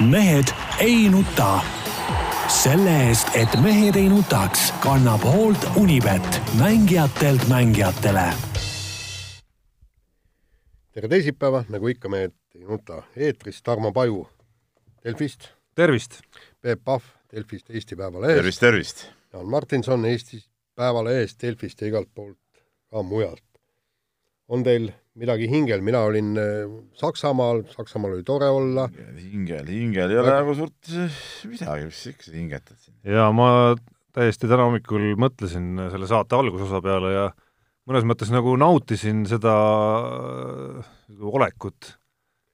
mehed ei nuta. selle eest, et mehed ei nutaks, kannab hoolt Unibet, mängijatelt mängijatele. tere teisipäeva, nagu ikka, mehed ei nuta. eetris Tarmo Paju Delfist. tervist! Peep Pahv Delfist, Eesti Päevalehest. tervist, tervist! Jaan Martinson Eesti Päevalehest, Delfist ja igalt poolt ka mujalt. on teil midagi hingel, mina olin äh, Saksamaal, Saksamaal oli tore olla. hingel, hingel ei ole nagu suurt midagi, mis ikka sa hingetad siin. ja ma täiesti täna hommikul mõtlesin selle saate algusosa peale ja mõnes mõttes nagu nautisin seda äh, olekut,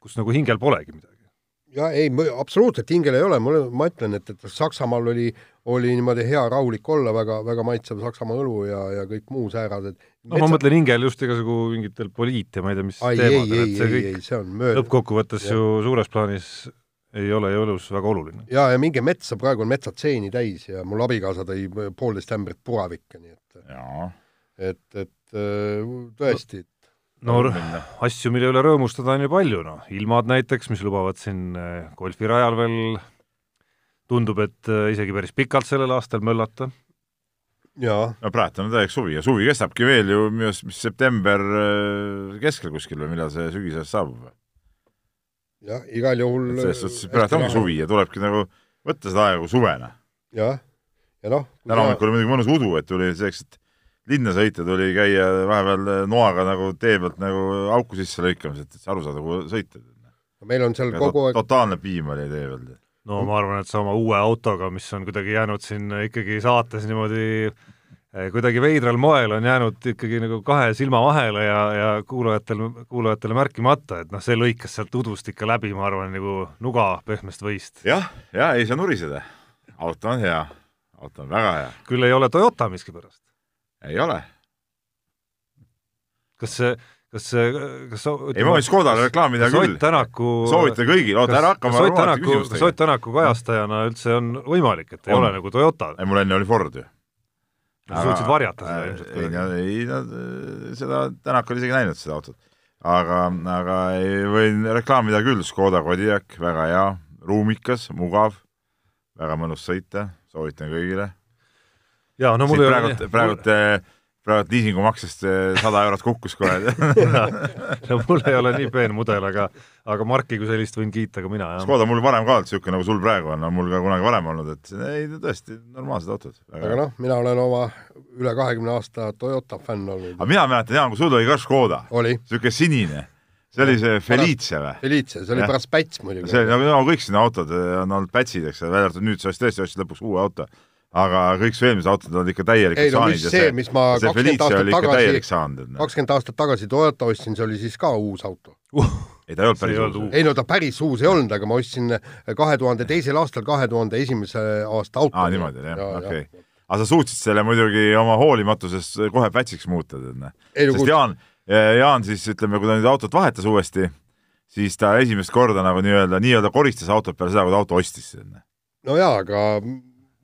kus nagu hingel polegi midagi. Ja ei, absoluutselt hingel ei ole, mul, ma ütlen, et, et Saksamaal oli, oli niimoodi hea rahulik olla, väga, väga maitsev Saksamaa õlu ja, ja kõik muu säärad, et no ma mõtlen hingel just igasugu mingitel poliit ja ma ei tea, mis ai, teemadel, et see kõik ei, see on mööda. lõppkokkuvõttes ju suures plaanis ei ole ju elus väga oluline. ja, ja minge metsa, praegu on metsad seeni täis ja mul abikaasa tõi poolteist ämbrit puravikke, nii et et, et tõesti no, no asju, mille üle rõõmustada on ju palju, noh, ilmad näiteks, mis lubavad siin eh, golfirajal veel tundub, et eh, isegi päris pikalt sellel aastal möllata. jaa. no praegu on täiega suvi ja suvi kestabki veel ju minu arust, mis september eh, keskel kuskil või millal see sügisest saabub? jah, igal juhul selles suhtes praegu ongi suvi ja tulebki nagu võtta seda aega kui suvena. jah, ja noh täna hommikul oli muidugi mõnus udu, et tuli selleks, et linna sõita, tuli käia vahepeal noaga nagu tee pealt nagu auku sisse lõikamas, et aru saada, kuhu sõita. meil on seal ja kogu aeg totaalne piim oli tee peal. no ma arvan, et sa oma uue autoga, mis on kuidagi jäänud siin ikkagi saates niimoodi eh, kuidagi veidral moel on jäänud ikkagi nagu kahe silma vahele ja, ja kuulajatel, kuulajatele märkimata, et noh, see lõikas sealt udust ikka läbi, ma arvan, nagu nuga pehmest võist. jah, ja ei saa nuriseda. auto on hea, auto on väga hea. küll ei ole Toyota miskipärast ei ole. kas see, kas kas ei, ma võin Škodale reklaamida küll. Ott Tänaku soovitan kõigile, oota ära hakka kas Ott Tänaku, kas Ott Tänaku kajastajana üldse on võimalik, et ei on. ole nagu Toyota? ei, mul enne oli Ford ju. sa suutsid varjata seda ilmselt kuidagi? ei, nad, seda, Tänak oli isegi näinud seda autot. aga, aga ei, võin reklaamida küll, Škoda Kodiaq, väga hea, ruumikas, mugav, väga mõnus sõita, soovitan kõigile jaa, no mul ei ole praegult, praegult mul... praegult liisingumaksest sada eurot kukkus kohe no mul ei ole nii peen mudel, aga aga Marki kui sellist võin kiita ka mina, jah. Škoda mul varem ka olnud niisugune, nagu sul praegu on, on mul ka kunagi varem olnud, et ei, tõesti normaalsed autod. aga noh, mina olen oma üle kahekümne aasta Toyota fänn olnud. aga mina mäletan, Jaan, kui sul oli ka Škoda. niisugune sinine see oli see Felice või? Felice, see oli ja. pärast Päts muidugi. see oli nagu, nagu kõik sinna autod on olnud Pätsid, eks, välja arvatud nüüd sa tõesti ostsid lõpuks uue auto aga kõik su eelmised autod on ikka täielikult ei, no, saanud ja see, mis ma kakskümmend aastat tagasi, noh. kakskümmend aastat tagasi Toyota ostsin, see oli siis ka uus auto uh,. ei, ta ei olnud päris uus. ei no ta päris uus ei olnud, aga ma ostsin kahe tuhande teisel aastal kahe tuhande esimese aasta auto. aa, niimoodi oli jah, okei okay. aga sa suutsid selle muidugi oma hoolimatusest kohe pätsiks muuta, tead noh. sest Jaan, Jaan siis ütleme, kui ta nüüd autot vahetas uuesti, siis ta esimest korda nagu nii-öelda, nii-öelda koristas autot peale seda, kui ta auto ostis. no jaa, aga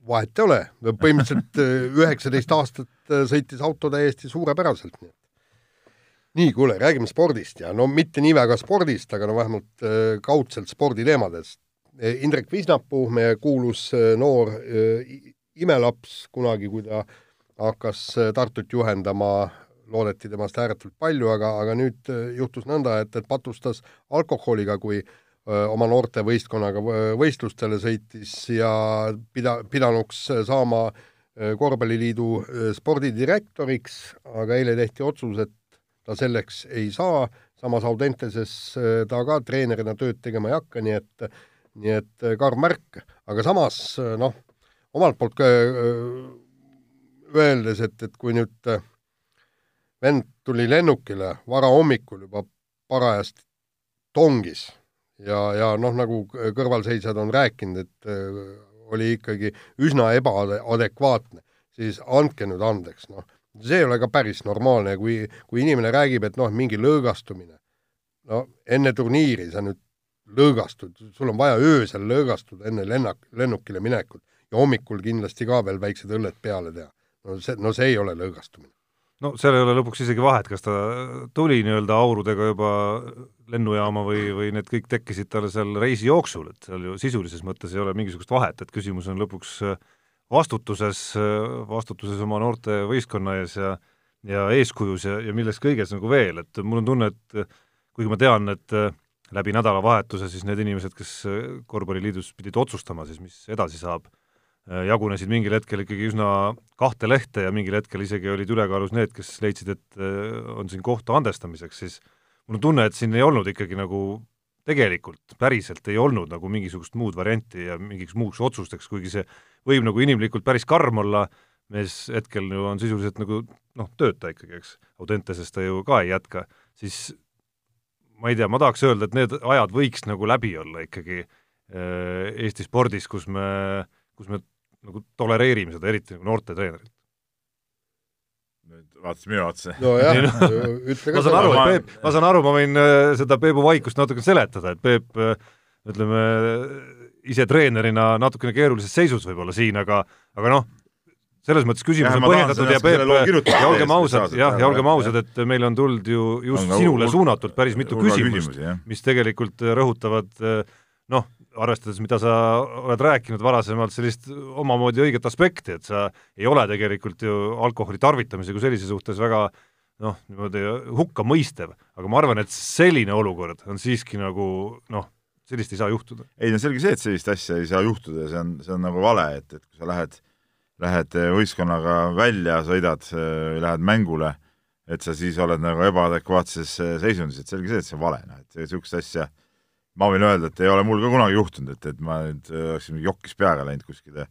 vahet ei ole, põhimõtteliselt äh, üheksateist aastat äh, sõitis auto täiesti suurepäraselt. nii, kuule, räägime spordist ja no mitte nii väga spordist, aga no vähemalt äh, kaudselt sporditeemadest. Indrek Visnapuu, meie kuulus noor imelaps kunagi, kui ta hakkas Tartut juhendama, loodeti temast ääretult palju, aga, aga nüüd juhtus nõnda, et, et patustas alkoholiga, kui äh, oma noortevõistkonnaga võistlustele sõitis ja pida-, pidanuks saama korvpalliliidu spordidirektoriks, aga eile tehti otsus, et ta selleks ei saa, samas Audenteses ta ka treenerina tööd tegema ei hakka, nii et nii et karm märk, aga samas noh, omalt poolt ka öeldes, et, et kui nüüd vend tuli lennukile varahommikul juba parajasti tongis ja, ja noh, nagu kõrvalseisjad on rääkinud, et äh, oli ikkagi üsna ebaadekvaatne, siis andke nüüd andeks, noh, see ei ole ka päris normaalne, kui, kui inimene räägib, et noh, mingi lõõgastumine, no enne turniiri sa nüüd lõõgastud, sul on vaja öösel lõõgastuda enne lennak, lennukile minekut ja hommikul kindlasti ka veel väiksed õlled peale teha. no see, no see ei ole lõõgastumine no seal ei ole lõpuks isegi vahet, kas ta tuli nii-öelda aurudega juba lennujaama või, või need kõik tekkisid talle seal reisi jooksul, et seal ju sisulises mõttes ei ole mingisugust vahet, et küsimus on lõpuks vastutuses, vastutuses oma noorte võistkonna ees ja ja eeskujus ja, ja milles kõiges nagu veel, et mul on tunne, et kuigi ma tean, et läbi nädalavahetuse siis need inimesed, kes Korvpalliliidus pidid otsustama siis, mis edasi saab, jagunesid mingil hetkel ikkagi üsna kahte lehte ja mingil hetkel isegi olid ülekaalus need, kes leidsid, et on siin kohta andestamiseks, siis mul on tunne, et siin ei olnud ikkagi nagu tegelikult päriselt ei olnud nagu mingisugust muud varianti ja mingiks muuks otsusteks, kuigi see võib nagu inimlikult päris karm olla, mees hetkel ju on sisuliselt nagu noh, tööta ikkagi, eks, Audenteses ta ju ka ei jätka, siis ma ei tea, ma tahaks öelda, et need ajad võiks nagu läbi olla ikkagi äh, Eesti spordis, kus me, kus me nagu tolereerime seda, eriti nagu noorte treenerit nüüd vaatasid minu otsa. nojah no, ütle ka ma saan aru, et Peep, ma saan aru, ma võin äh, seda Peebu vaikust natuke seletada, et Peep äh, ütleme, ise treenerina natukene keerulises seisus võib-olla siin, aga aga noh, selles mõttes küsimus on põhjendatud ja Peep, ja olgem ausad, jah, ja olgem ausad, et meile on tulnud ju just on, sinule suunatult päris mitu küsimust, mis tegelikult rõhutavad noh, arvestades, mida sa oled rääkinud varasemalt, sellist omamoodi õiget aspekti, et sa ei ole tegelikult ju alkoholi tarvitamise kui sellise suhtes väga noh, niimoodi hukkamõistev, aga ma arvan, et selline olukord on siiski nagu noh, sellist ei saa juhtuda. ei no selge see, et sellist asja ei saa juhtuda ja see on, see on nagu vale, et, et kui sa lähed äh, lähed võistkonnaga välja, sõidad, eh, lähed mängule, et sa siis oled nagu ebaadekvaatses eh, seisundis, et selge see, et see on vale, noh, et niisugust asja ma võin öelda, et ei ole mul ka kunagi juhtunud, et, et ma nüüd oleksin jokkis peaga läinud kuskile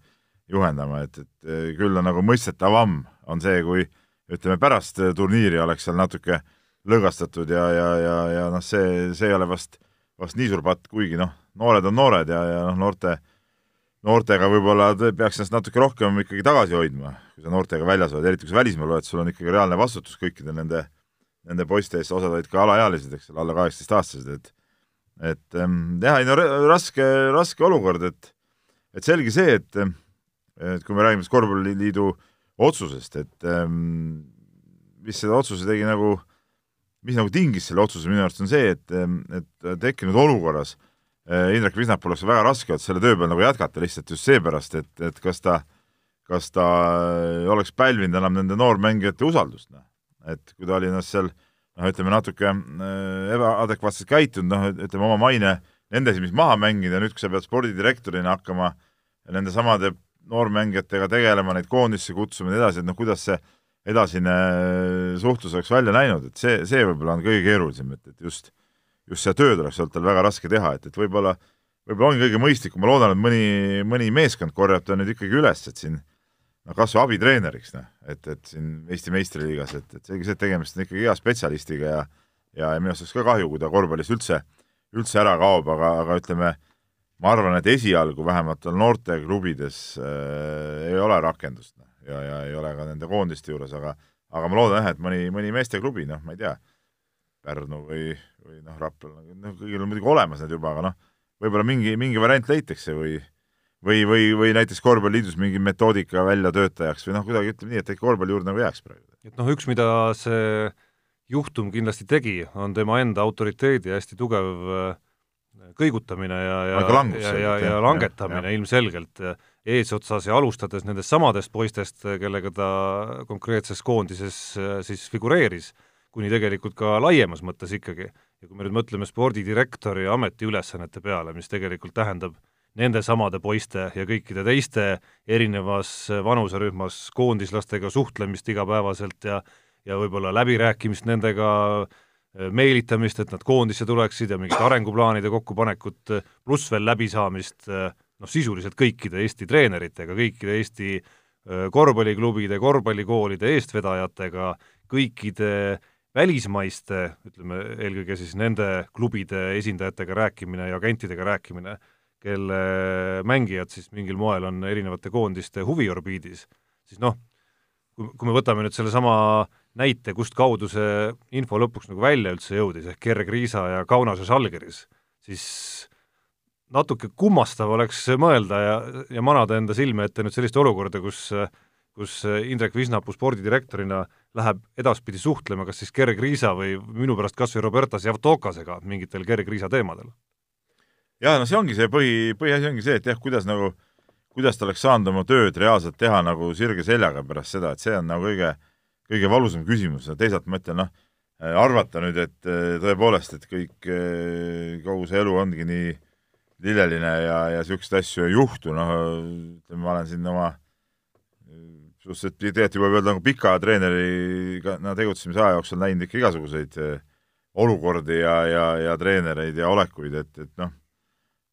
juhendama, et, et küll on nagu mõistetavam, on see, kui ütleme, pärast turniiri oleks seal natuke lõõgastatud ja, ja, ja, ja noh, see, see ei ole vast, vast nii suur patt, kuigi noh, noored on noored ja, ja noh, noorte noortega võib-olla peaks ennast natuke rohkem ikkagi tagasi hoidma, kui sa noortega väljas oled, eriti kui sa välismaal oled, sul on ikkagi reaalne vastutus kõikide nende, nende poiste eest, osad olid ka alaealised, eks ole, alla kaheksateistaastased, et et ähm, jah, ei no raske, raske olukord, et et selge see, et et kui me räägime siis korvpalliliidu otsusest, et ähm, mis selle otsuse tegi nagu, mis nagu tingis selle otsuse minu arust on see, et, et tekkinud olukorras Eh, Indrek Visnapul oleks väga raske olnud selle töö peal nagu jätkata lihtsalt just seepärast, et, et kas ta, kas ta oleks pälvinud enam nende noormängijate usaldust, noh. et kui ta oli ennast seal noh, ütleme natuke äh, ebaadekvaatselt käitunud, noh, ütleme oma maine nende silmis maha mängida nüüd, kui sa pead spordidirektorina hakkama nendesamade noormängijatega tegelema, neid koondisse kutsuma ja nii edasi, et noh, kuidas see edasine suhtlus oleks välja näinud, et see, see võib-olla on kõige keerulisem, et, et just just seda tööd oleks olnud tal väga raske teha, et, et võib-olla, võib-olla ongi kõige mõistlikum, ma loodan, et mõni, mõni meeskond korjab ta nüüd ikkagi üles, et siin noh, kas või abitreeneriks, noh, et, et siin Eesti meistriliigas, et, et selge see, et tegemist on ikkagi hea spetsialistiga ja ja, ja minu arust oleks ka kahju, kui ta korvpallist üldse, üldse ära kaob, aga, aga ütleme, ma arvan, et esialgu vähemalt noorteklubides äh, ei ole rakendust noh, ja, ja ei ole ka nende koondiste juures, aga aga ma loodan jah, et mõni, mõni meesteklubi, noh, ma ei tea, Pärnu või, või noh, Rapla, noh, kõigil on muidugi olemas need juba, aga noh, võib-olla mingi, mingi variant leitakse või või, või, või näiteks korvpalliliidus mingi metoodika väljatöötajaks või noh, kuidagi ütleme nii, et ikka korvpalli juurde nagu jääks praegu. et noh, üks, mida see juhtum kindlasti tegi, on tema enda autoriteedi hästi tugev äh, kõigutamine ja, ja, ja, ja, ja langetamine ja. ilmselgelt eesotsas ja alustades nendest samadest poistest, kellega ta konkreetses koondises äh, siis figureeris kuni tegelikult ka laiemas mõttes ikkagi. ja kui me nüüd mõtleme spordidirektori ametiülesannete peale, mis tegelikult tähendab nendesamade poiste ja kõikide teiste erinevas vanuserühmas koondislastega suhtlemist igapäevaselt ja ja võib-olla läbirääkimist nendega, meelitamist, et nad koondisse tuleksid ja mingite arenguplaanide kokkupanekut, pluss veel läbisaamist noh, sisuliselt kõikide Eesti treeneritega, kõikide Eesti korvpalliklubide, korvpallikoolide eestvedajatega, kõikide välismaiste, ütleme eelkõige siis nende klubide esindajatega rääkimine ja agentidega rääkimine, kelle mängijad siis mingil moel on erinevate koondiste huviorbiidis, siis noh, kui, kui me võtame nüüd sellesama näite, kust kaudu see info lõpuks nagu välja üldse jõudis, ehk Gerg Riisa ja Kaunase Žalgiris, siis natuke kummastav oleks mõelda ja, ja manada enda silme ette nüüd sellist olukorda, kus kus Indrek Visnapuu spordidirektorina läheb edaspidi suhtlema kas siis Gerg Riisa või minu pärast kas või Roberta Javtokasega mingitel Gerg Riisa teemadel. Jaa, no see ongi see põhi, põhiasi ongi see, et jah, kuidas nagu, kuidas ta oleks saanud oma tööd reaalselt teha nagu sirge seljaga pärast seda, et see on nagu kõige, kõige valusam küsimus. Ja teisalt ma ütlen, noh, arvata nüüd, et tõepoolest, et kõik, kogu see elu ongi nii lilleline ja, ja niisuguseid asju ei juhtu, noh, ütleme, ma olen siin oma suhteliselt tegelikult juba võib öelda nagu pika treeneriga no, tegutsemise aja jooksul näinud ikka igasuguseid eh, olukordi ja, ja, ja treenereid ja olekuid, et, et noh,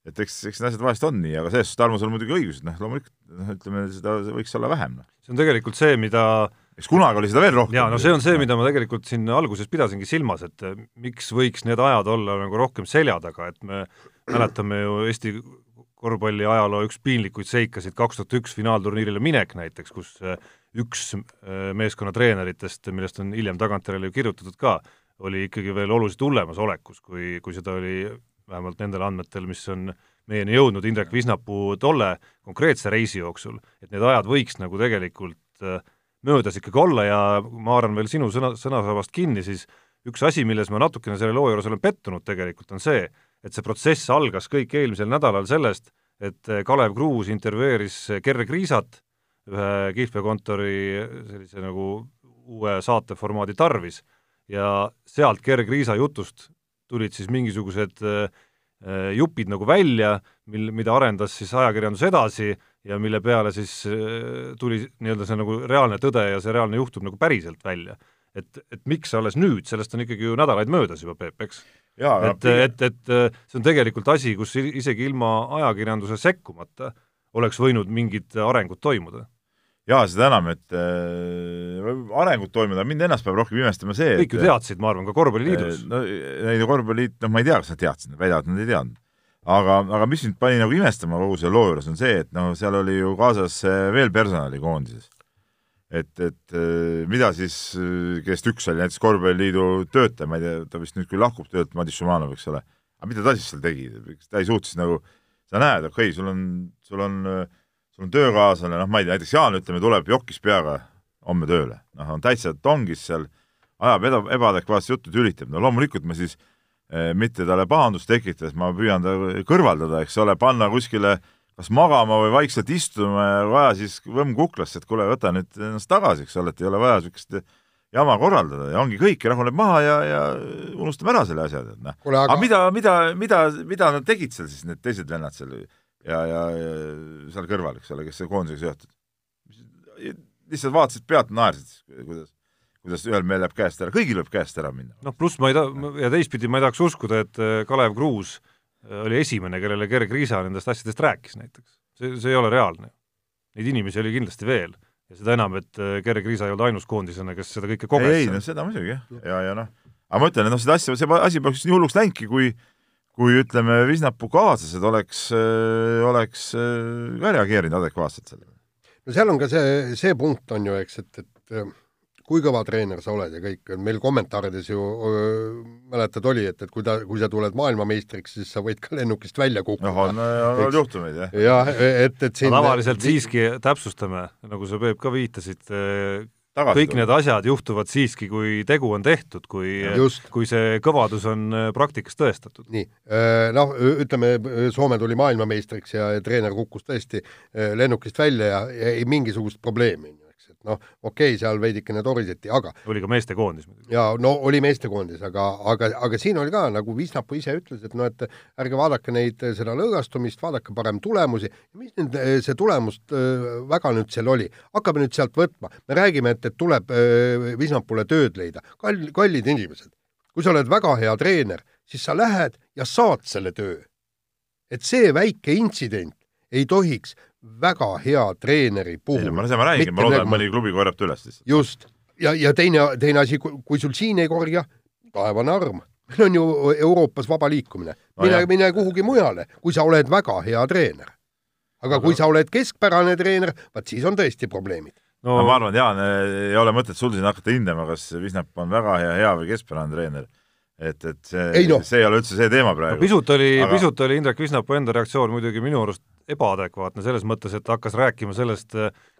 et eks, eks need asjad vahest on nii, aga selles suhtes Tarmo, sul on muidugi õigus, et noh, loomulikult noh, ütleme, seda võiks olla vähem. noh. see on tegelikult see, mida eks kunagi oli seda veel rohkem. jaa, no see on see, mida ma tegelikult siin alguses pidasingi silmas, et eh, miks võiks need ajad olla nagu rohkem selja taga, et me mäletame ju Eesti korvpalli ajaloo üks piinlikuid seikasid, kaks tuhat üks finaalturniirile minek näiteks, kus äh, üks äh, meeskonna treeneritest, millest on hiljem tagantjärele ju kirjutatud ka, oli ikkagi veel oluliselt hullemas olekus, kui, kui seda oli vähemalt nendel andmetel, mis on meieni jõudnud Indrek Visnapuu tolle konkreetse reisi jooksul, et need ajad võiks nagu tegelikult äh, möödas ikkagi olla ja ma haaran veel sinu sõna, sõnasabast kinni, siis üks asi, milles ma natukene selle loo juures olen pettunud tegelikult, on see, et see protsess algas kõik eelmisel nädalal sellest, et eh, Kalev Kruus intervjueeris Gerre Kriisat ühe kihlveokontori sellise nagu uue saateformaadi tarvis. Ja sealt Gerre Kriisa jutust tulid siis mingisugused eh, eh, jupid nagu välja, mil, mida arendas siis ajakirjandus edasi ja mille peale siis tuli nii-öelda see nagu reaalne tõde ja see reaalne juhtum nagu päriselt välja. et, et miks alles nüüd, sellest on ikkagi ju nädalaid möödas juba, Peep, eks? et, et, et see on tegelikult asi, kus isegi ilma ajakirjanduse sekkumata oleks võinud mingid arengud toimuda. Jaa, seda enam, et äh, arengud toimuda, mind ennast peab rohkem imestama see, kõik ju teadsid, ma arvan, ka Korvpalliliidus. no ei, Korvpalliliit, noh, ma ei tea, kas nad teadsid, nad väidavad, nad ei teadnud. aga, aga mis mind pani nagu imestama kogu selle loo juures, on see, et noh, seal oli ju kaasas veel personali koondises et, et äh, mida siis, äh, kellest üks oli näiteks Korvpalliliidu töötaja, ma ei tea, ta vist nüüd küll lahkub töölt, Madis Šumanov, eks ole, aga mida ta siis seal tegi, ta ei suutnud nagu, sa näed, okei okay,, sul on, sul on, sul on töökaaslane, noh, ma ei tea, näiteks Jaan, ütleme, tuleb jokis peaga homme tööle, noh, on täitsa tongis seal, ajab eba, ebaadekvaatset juttu, tülitab, no loomulikult ma siis eh, mitte talle pahandust tekitades, ma püüan ta kõrvaldada, eks ole, panna kuskile kas magama või vaikselt istuma ja vaja siis võmm kuklasse, et kuule, võta nüüd ennast tagasi, eks ole, et ei ole vaja niisugust jama korraldada. Ja ongi kõik, rahuneb maha ja, ja unustame ära selle asja, tead noh. aga mida, mida, mida, mida nad tegid seal siis, need teised vennad seal ja, ja, ja seal kõrval, eks ole, kes koondisega seotud? lihtsalt vaatasid pealt, naersid, kuidas, kuidas ühel mehel läheb käest ära, kõigil võib käest ära minna. noh, pluss ma ei taha, ja teistpidi ma ei tahaks uskuda, et Kalev Kruus äh, oli esimene, kellele Gerg Riisa nendest asjadest rääkis näiteks. see, see ei ole reaalne. Neid inimesi oli kindlasti veel ja seda enam, et äh, Gerg Riisa ei olnud ainus koondislane, kes seda kõike koges. ei, no seda muidugi jah, ja, ja noh, aga ma ütlen, et noh, seda asja, see asi poleks nii hulluks läinudki, kui kui ütleme, Visnapuu kaaslased oleks, äh, oleks äh, ka reageerinud adekvaatselt sellele. no seal on ka see, see punkt on ju, eks, et, et kui kõva treener sa oled ja kõik, meil kommentaarides ju mäletad, oli, et, et kui ta, kui sa tuled maailmameistriks, siis sa võid ka lennukist välja kukkuda. noh, on, on olnud juhtumeid, jah. jah, et, et siin tavaliselt siiski täpsustame, nagu sa, Peep, ka viitasid, kõik need asjad juhtuvad siiski, kui tegu on tehtud, kui, kui see kõvadus on praktikas tõestatud. nii, noh, ütleme, Soome tuli maailmameistriks ja treener kukkus tõesti lennukist välja ja, ja ei mingisugust probleemi et noh, okei okay,, seal veidikene toriseti, aga oli ka meestekoondis muidugi. jaa, no oli meestekoondis, aga, aga, aga siin oli ka, nagu Visnapuu ise ütles, et noh, et ärge vaadake neid, seda lõõgastumist, vaadake parem tulemusi, mis nüüd see tulemust väga nüüd seal oli, hakkame nüüd sealt võtma, me räägime, et, et tuleb Visnapuule tööd leida, kall-, kallid inimesed, kui sa oled väga hea treener, siis sa lähed ja saad selle töö. et see väike intsident ei tohiks väga hea treeneri puhul. ma, ma räägin, ma loodan, et mõni klubi korjab ta üles lihtsalt. just, ja, ja teine, teine asi, kui sul siin ei korja, taevane arm. meil on ju Euroopas vaba liikumine. mine no, mine kuhugi mujale, kui sa oled väga hea treener. aga no, kui sa oled keskpärane treener, vaat siis on tõesti probleemid. no, no ma arvan, Jaan, ei ole mõtet sul siin hakata hindama, kas Visnap on väga hea, hea või keskpärane treener et, et see, no. see ei ole üldse see teema praegu no,. pisut oli aga..., pisut oli Indrek Visnapuu enda reaktsioon muidugi minu arust ebaadekvaatne selles mõttes, et hakkas rääkima sellest,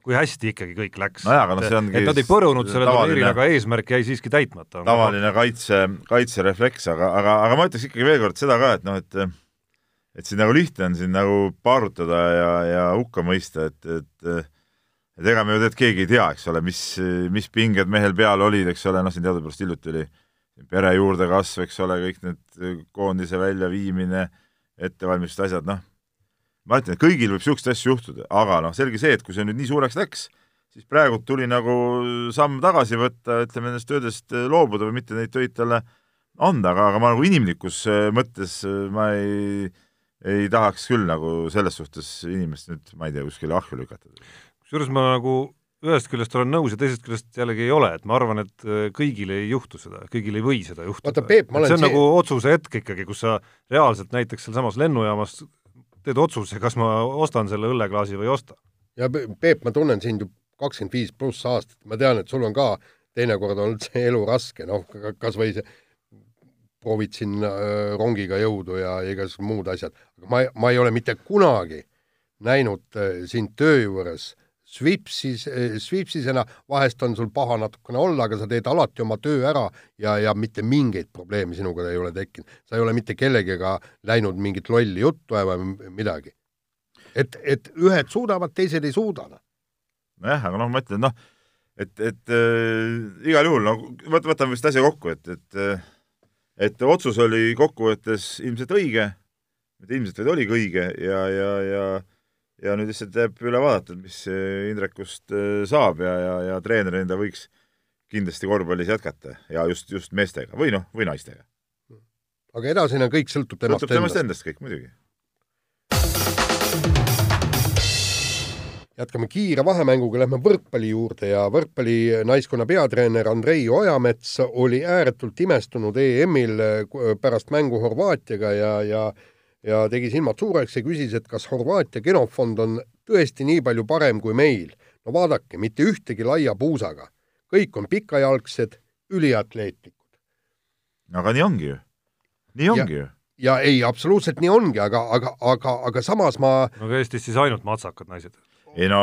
kui hästi ikkagi kõik läks. see ongi et nad ei põrunud selle turniiril, aga eesmärk jäi siiski täitmata. tavaline kaitse, kaitserefleks, aga, aga, aga ma ütleks ikkagi veel kord seda ka, et noh, et et siin nagu lihtne on siin nagu paarutada ja, ja hukka mõista, et, et et ega me ju tegelikult keegi ei tea, eks ole, mis, mis pinged mehel peal olid, eks ole, noh, siin teadupärast hiljuti oli pere juurdekasv, eks ole, kõik need koondise väljaviimine, ettevalmistused, asjad, noh, ma ütlen, et kõigil võib niisuguseid asju juhtuda, aga noh, selge see, et kui see nüüd nii suureks läks, siis praegu tuli nagu samm tagasi võtta, ütleme nendest töödest loobuda või mitte neid töid talle anda, aga, aga ma nagu inimlikus mõttes ma ei, ei tahaks küll nagu selles suhtes inimest nüüd, ma ei tea, kuskile ahju lükata. kusjuures ma nagu ühest küljest olen nõus ja teisest küljest jällegi ei ole, et ma arvan, et äh, kõigil ei juhtu seda, kõigil ei või seda juhtuda. see on see... nagu otsuse hetk ikkagi, kus sa reaalselt näiteks sealsamas lennujaamas teed otsuse, kas ma ostan selle õlleklaasi või ei osta. ja Peep, ma tunnen sind ju kakskümmend viis pluss aastat, ma tean, et sul on ka teinekord olnud see elu raske, noh, kas või see proovid siin äh, rongiga jõudu ja igasugused muud asjad, aga ma, ma ei ole mitte kunagi näinud äh, sind töö juures svipsis, svipsisena, vahest on sul paha natukene olla, aga sa teed alati oma töö ära ja, ja mitte mingeid probleeme sinuga ei ole tekkinud. sa ei ole mitte kellegagi läinud mingit lolli juttu ajama või midagi. et, et ühed suudavad, teised ei suuda. Noh. nojah, aga noh, ma ütlen, noh, et, et äh, igal juhul, no võt-, võtame vist asja kokku, et, et äh, et otsus oli kokkuvõttes ilmselt õige, mitte ilmselt, vaid oligi õige ja, ja, ja ja nüüd lihtsalt jääb üle vaadata, mis Indrekust äh, saab ja, ja, ja treenerina ta võiks kindlasti korvpallis jätkata ja just, just meestega või noh, või naistega. aga edasine kõik sõltub temast sõltub temast endast kõik muidugi. jätkame kiire vahemänguga, lähme võrkpalli juurde ja võrkpalli naiskonna peatreener Andrei Ojamets oli ääretult imestunud EM-il äh, pärast mängu Horvaatiaga ja, ja ja tegi silmad suureks ja küsis, et kas Horvaatia genofond on tõesti nii palju parem kui meil. no vaadake, mitte ühtegi laia puusaga. kõik on pikajalgsed, üliatleetlikud. aga nii ongi ju. nii ongi ju ja ei, absoluutselt nii ongi, aga, aga, aga, aga samas ma no aga Eestis siis ainult matsakad naised? ei no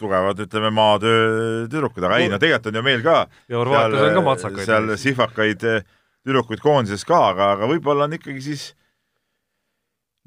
tugevad, ütleme, maatöö tüdrukud, aga no, ei no tegelikult on ju meil ka ja Horvaatias on ka matsakaid. seal sihvakaid tüdrukuid koondises ka, aga, aga võib-olla on ikkagi siis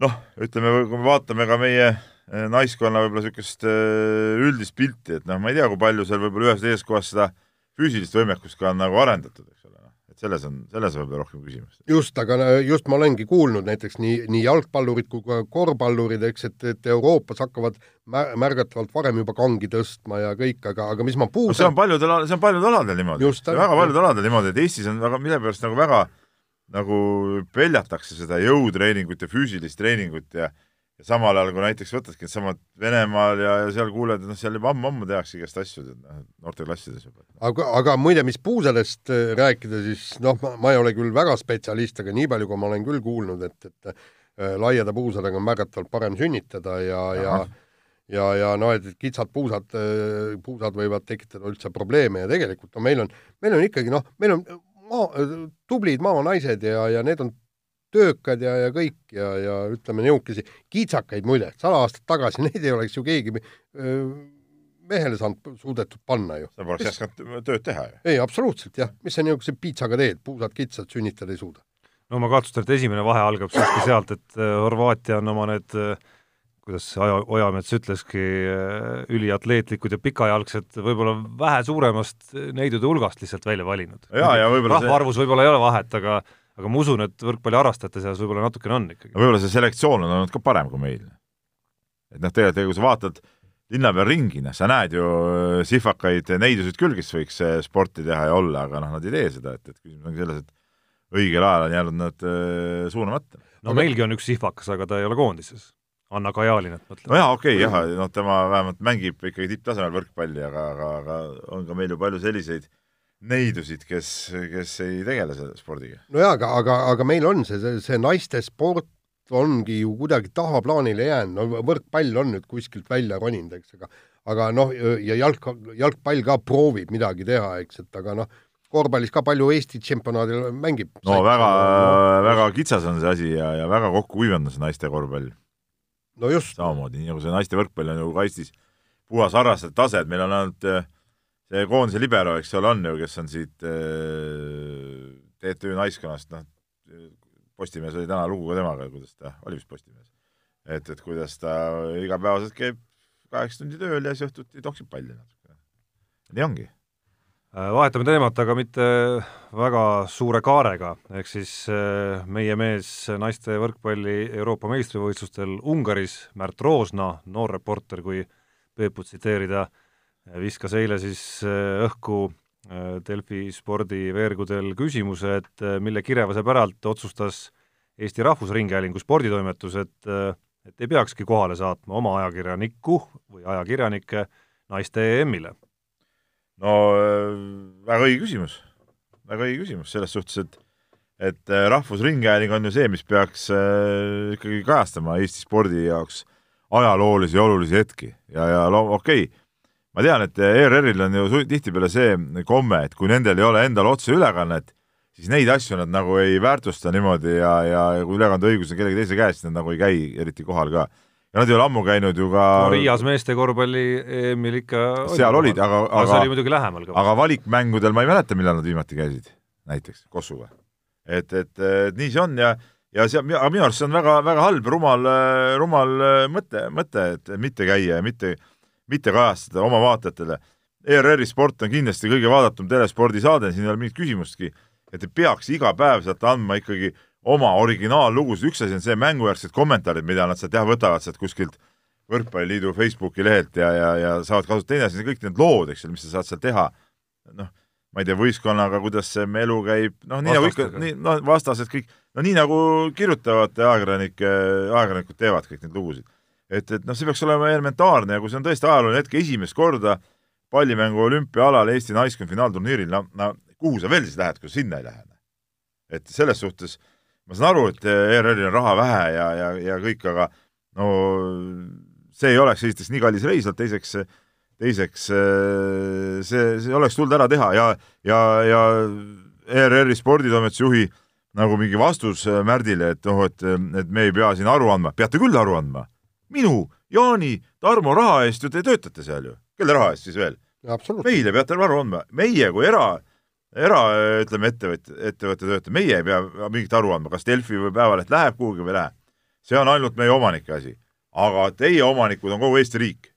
noh, ütleme, kui me vaatame ka meie eh, naiskonna võib-olla niisugust eh, üldist pilti, et noh, ma ei tea, kui palju seal võib-olla ühes teises kohas seda füüsilist võimekust ka on nagu arendatud, eks ole, noh, et selles on, selles on võib-olla rohkem küsimus. just, aga just ma olengi kuulnud näiteks nii, nii jalgpallurid kui ka korvpallurid, eks, et, et Euroopas hakkavad mä-, märgatavalt varem juba kangi tõstma ja kõik, aga, aga mis ma puudan no see on paljudel, see on paljudel aladel niimoodi. väga paljudel aladel niimoodi, et Eestis on väga, millegipärast nagu väga nagu peljatakse seda jõutreeningut ja füüsilist treeningut ja ja samal ajal, kui näiteks võtadki needsamad Venemaal ja, ja seal kuuled, et noh, seal juba ammu-ammu tehakse igast asju, noh, noorteklassides juba. aga, aga muide, mis puusadest äh, rääkida, siis noh, ma ei ole küll väga spetsialist, aga nii palju, kui ma olen küll kuulnud, et, et äh, laiade puusadega on märgatavalt parem sünnitada ja, ja ja, ja noh, et kitsad puusad, äh, puusad võivad tekitada üldse probleeme ja tegelikult no meil on, meil on ikkagi noh, meil on maa, tublid maanaised ja, ja need on töökad ja, ja kõik ja, ja ütleme niisuguse kiitsakaid muide, sada aastat tagasi neid ei oleks ju keegi öö, mehele saanud, suudetud panna ju. sa poleks jäskanud tööd teha ju. ei, absoluutselt jah, mis sa niisuguse piitsaga teed, puusad kitsad, sünnitada ei suuda. no ma kahtlustan, et esimene vahe algab siiski sealt, et Horvaatia on oma need äh, kuidas Aja, Ojamets ütleski, äh, üliatleetlikud ja pikajalgsed võib-olla vähe suuremast neidude hulgast lihtsalt välja valinud. rahvaarvus see... võib-olla ei ole vahet, aga aga ma usun, et võrkpalliharrastajate seas võib-olla natukene on ikkagi. võib-olla see selektsioon on olnud ka parem kui meil. et noh, tegelikult kui sa vaatad linna peal ringi, noh, sa näed ju äh, sihvakaid neidusid küll, kes võiks äh, sporti teha ja olla, aga noh, nad ei tee seda, et, et küsimus on selles, et õigel ajal on jäänud nad äh, suunamata. no aga... meilgi on üks sihvakas, aga ta ei ole koondises Anna Kajalinat mõtled? no jaa, okei okay,, jah, noh, tema vähemalt mängib ikkagi tipptasemel võrkpalli, aga, aga, aga on ka meil ju palju selliseid neidusid, kes, kes ei tegele selle spordiga. no jaa, aga, aga, aga meil on see, see, see naiste sport ongi ju kuidagi tahaplaanile jäänud, no võrkpall on nüüd kuskilt välja roninud, eks, aga aga noh, ja jalg, jalgpall ka proovib midagi teha, eks, et aga noh, korvpallis ka palju Eesti tšempionaadil mängib. no väga, väga kitsas on see asi ja, ja väga kokku kuivanud on see naiste korvpall no just. samamoodi, nii nagu see naiste võrkpall on ju ka Eestis puhas harrastajate tase, et meil on ainult äh, see koondise libero, eks ole, on ju, kes on siit äh, TTÜ naiskonnast, noh, Postimehes oli täna lugu ka temaga, kuidas ta, oli vist Postimehes, et, et kuidas ta igapäevaselt käib kaheksa tundi tööl ja siis õhtuti toksib palli natuke. nii ongi vahetame teemat, aga mitte väga suure kaarega, ehk siis äh, meie mees naiste võrkpalli Euroopa meistrivõistlustel Ungaris, Märt Roosna, noor reporter, kui Peeput tsiteerida, viskas eile siis äh, õhku Delfi spordiveergudel küsimuse, et mille kirjavase päralt otsustas Eesti Rahvusringhäälingu sporditoimetus, et et ei peakski kohale saatma oma ajakirjanikku või ajakirjanikke naiste EM-ile no äh, väga õige küsimus, väga õige küsimus selles suhtes, et et äh, Rahvusringhääling on ju see, mis peaks äh, ikkagi kajastama Eesti spordi jaoks ajaloolisi ja olulisi hetki. Ja, ja okei okay,, ma tean, et ERR-il on ju tihtipeale see komme, et kui nendel ei ole endal otseülekannet, siis neid asju nad nagu ei väärtusta niimoodi ja, ja kui ülekandeõigus on kellegi teise käes, siis nad nagu ei käi eriti kohal ka ja nad ei ole ammu käinud ju ka no, Riias meeste korvpalli EM-il ikka seal olid, aga, aga see oli muidugi lähemal ka. aga valikmängudel ma ei mäleta, millal nad viimati käisid, näiteks Kossuga. et, et, et nii see on ja ja see, aga minu arust see on väga, väga halb, rumal, rumal mõte, mõte, et mitte käia ja mitte, mitte kajastada oma vaatajatele. ERR-i sport on kindlasti kõige vaadatum telespordisaade, siin ei ole mingit küsimustki, et ei peaks iga päev sealt andma ikkagi oma originaallugusid, üks asi on see mängujärgsed kommentaarid, mida nad sealt jah, võtavad sealt kuskilt võrkpalliliidu Facebooki lehelt ja, ja, ja saavad kasutada, teine asi on kõik need lood, eks ju, mis sa saad seal teha, noh, ma ei tea, võistkonnaga, kuidas see elu käib, noh, nii nagu ikka, nii, noh, vastased kõik, no nii nagu kirjutavad ajakirjanike, ajakirjanikud teevad kõik neid lugusid. et, et noh, see peaks olema elementaarne ja kui see on tõesti ajalooline hetk, esimest korda pallimängu olümpiaalal Eesti naiskond finaalturniiril, no, no kuhu sa veel siis lähed, kui sinna ei lähe? et selles suhtes äh, ma saan aru, et ERR-il on raha vähe ja, ja, ja kõik, aga no see ei oleks esiteks nii kallis reis, teiseks, teiseks see, see oleks tulnud ära teha ja, ja, ja ERR-i sporditoimetuse juhi nagu mingi vastus Märdile, et noh, et, et me ei pea siin aru andma, peate küll aru andma. minu, Jaani, Tarmo raha eest ju te töötate seal ju, kelle raha eest siis veel? meile peate aru andma, meie kui era era, ütleme, ettevõtja, ettevõtte töötaja, meie ei pea mingit aru andma, kas Delfi või Päevaleht läheb kuhugi või ei lähe. see on ainult meie omanike asi. aga teie omanikud on kogu Eesti riik.